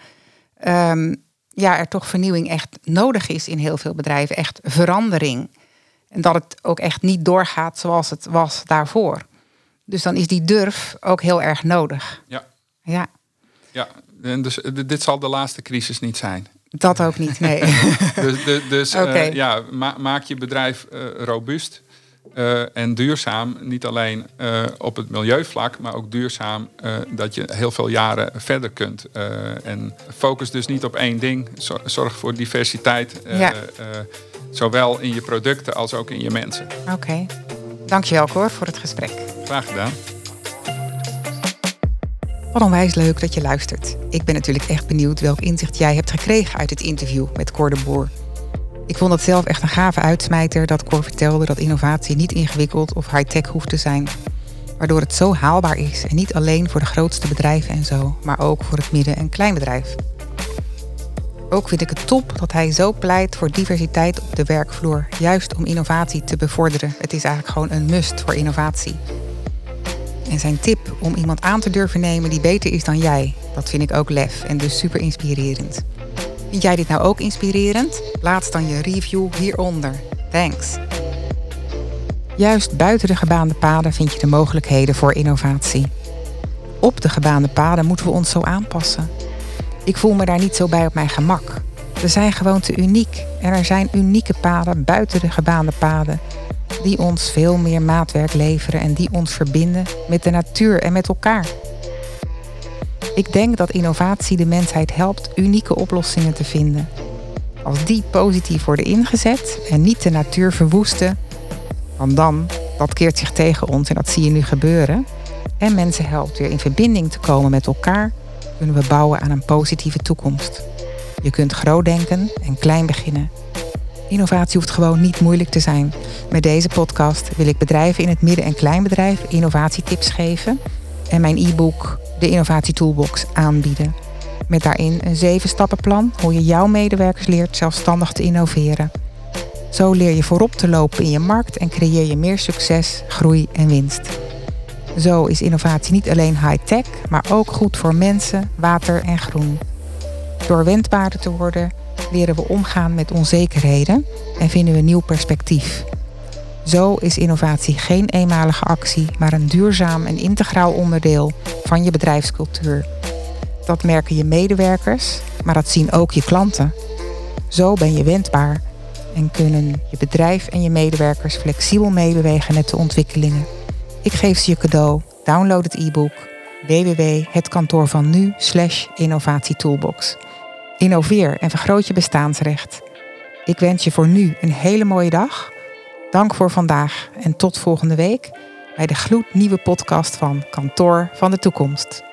Um, ja, er toch vernieuwing echt nodig is in heel veel bedrijven. Echt verandering. En dat het ook echt niet doorgaat zoals het was daarvoor. Dus dan is die durf ook heel erg nodig. Ja. Ja. Ja, en dus dit zal de laatste crisis niet zijn. Dat ook niet, nee. (laughs) dus dus, dus uh, ja, maak je bedrijf uh, robuust uh, en duurzaam. Niet alleen op het milieuvlak, maar ook duurzaam dat je heel veel jaren verder kunt. en focus dus niet op één ding. Zorg voor diversiteit, ja. zowel in je producten als ook in je mensen. Oké, okay. dankjewel Cor voor het gesprek. Graag gedaan. Wat onwijs leuk dat je luistert. Ik ben natuurlijk echt benieuwd welk inzicht jij hebt gekregen uit het interview met Cor de Boer. Ik vond het zelf echt een gave uitsmijter dat Cor vertelde dat innovatie niet ingewikkeld of high-tech hoeft te zijn. Waardoor het zo haalbaar is en niet alleen voor de grootste bedrijven en zo, maar ook voor het midden- en kleinbedrijf. Ook vind ik het top dat hij zo pleit voor diversiteit op de werkvloer, juist om innovatie te bevorderen. Het is eigenlijk gewoon een must voor innovatie. En zijn tip om iemand aan te durven nemen die beter is dan jij, dat vind ik ook lef en dus super inspirerend. Vind jij dit nou ook inspirerend? Laat dan je review hieronder. Thanks. Juist buiten de gebaande paden vind je de mogelijkheden voor innovatie. Op de gebaande paden moeten we ons zo aanpassen. Ik voel me daar niet zo bij op mijn gemak. We zijn gewoon te uniek en er zijn unieke paden buiten de gebaande paden die ons veel meer maatwerk leveren en die ons verbinden met de natuur en met elkaar. Ik denk dat innovatie de mensheid helpt unieke oplossingen te vinden. Als die positief worden ingezet en niet de natuur verwoesten, want dan, dat keert zich tegen ons en dat zie je nu gebeuren, en mensen helpt weer in verbinding te komen met elkaar, kunnen we bouwen aan een positieve toekomst. Je kunt groot denken en klein beginnen. Innovatie hoeft gewoon niet moeilijk te zijn. Met deze podcast wil ik bedrijven in het midden- en kleinbedrijf innovatietips geven en mijn e-book De Innovatie Toolbox aanbieden. Met daarin een zeven stappenplan hoe je jouw medewerkers leert zelfstandig te innoveren. Zo leer je voorop te lopen in je markt en creëer je meer succes, groei en winst. Zo is innovatie niet alleen high-tech, maar ook goed voor mensen, water en groen. Door wendbaarder te worden leren we omgaan met onzekerheden en vinden we nieuw perspectief. Zo is innovatie geen eenmalige actie, maar een duurzaam en integraal onderdeel van je bedrijfscultuur. Dat merken je medewerkers, maar dat zien ook je klanten. Zo ben je wendbaar en kunnen je bedrijf en je medewerkers flexibel meebewegen met de ontwikkelingen. Ik geef ze je cadeau. Download het e-book www.hetkantoorvannu innovatietoolbox. Innoveer en vergroot je bestaansrecht. Ik wens je voor nu een hele mooie dag. Dank voor vandaag en tot volgende week bij de gloednieuwe podcast van Kantoor van de Toekomst.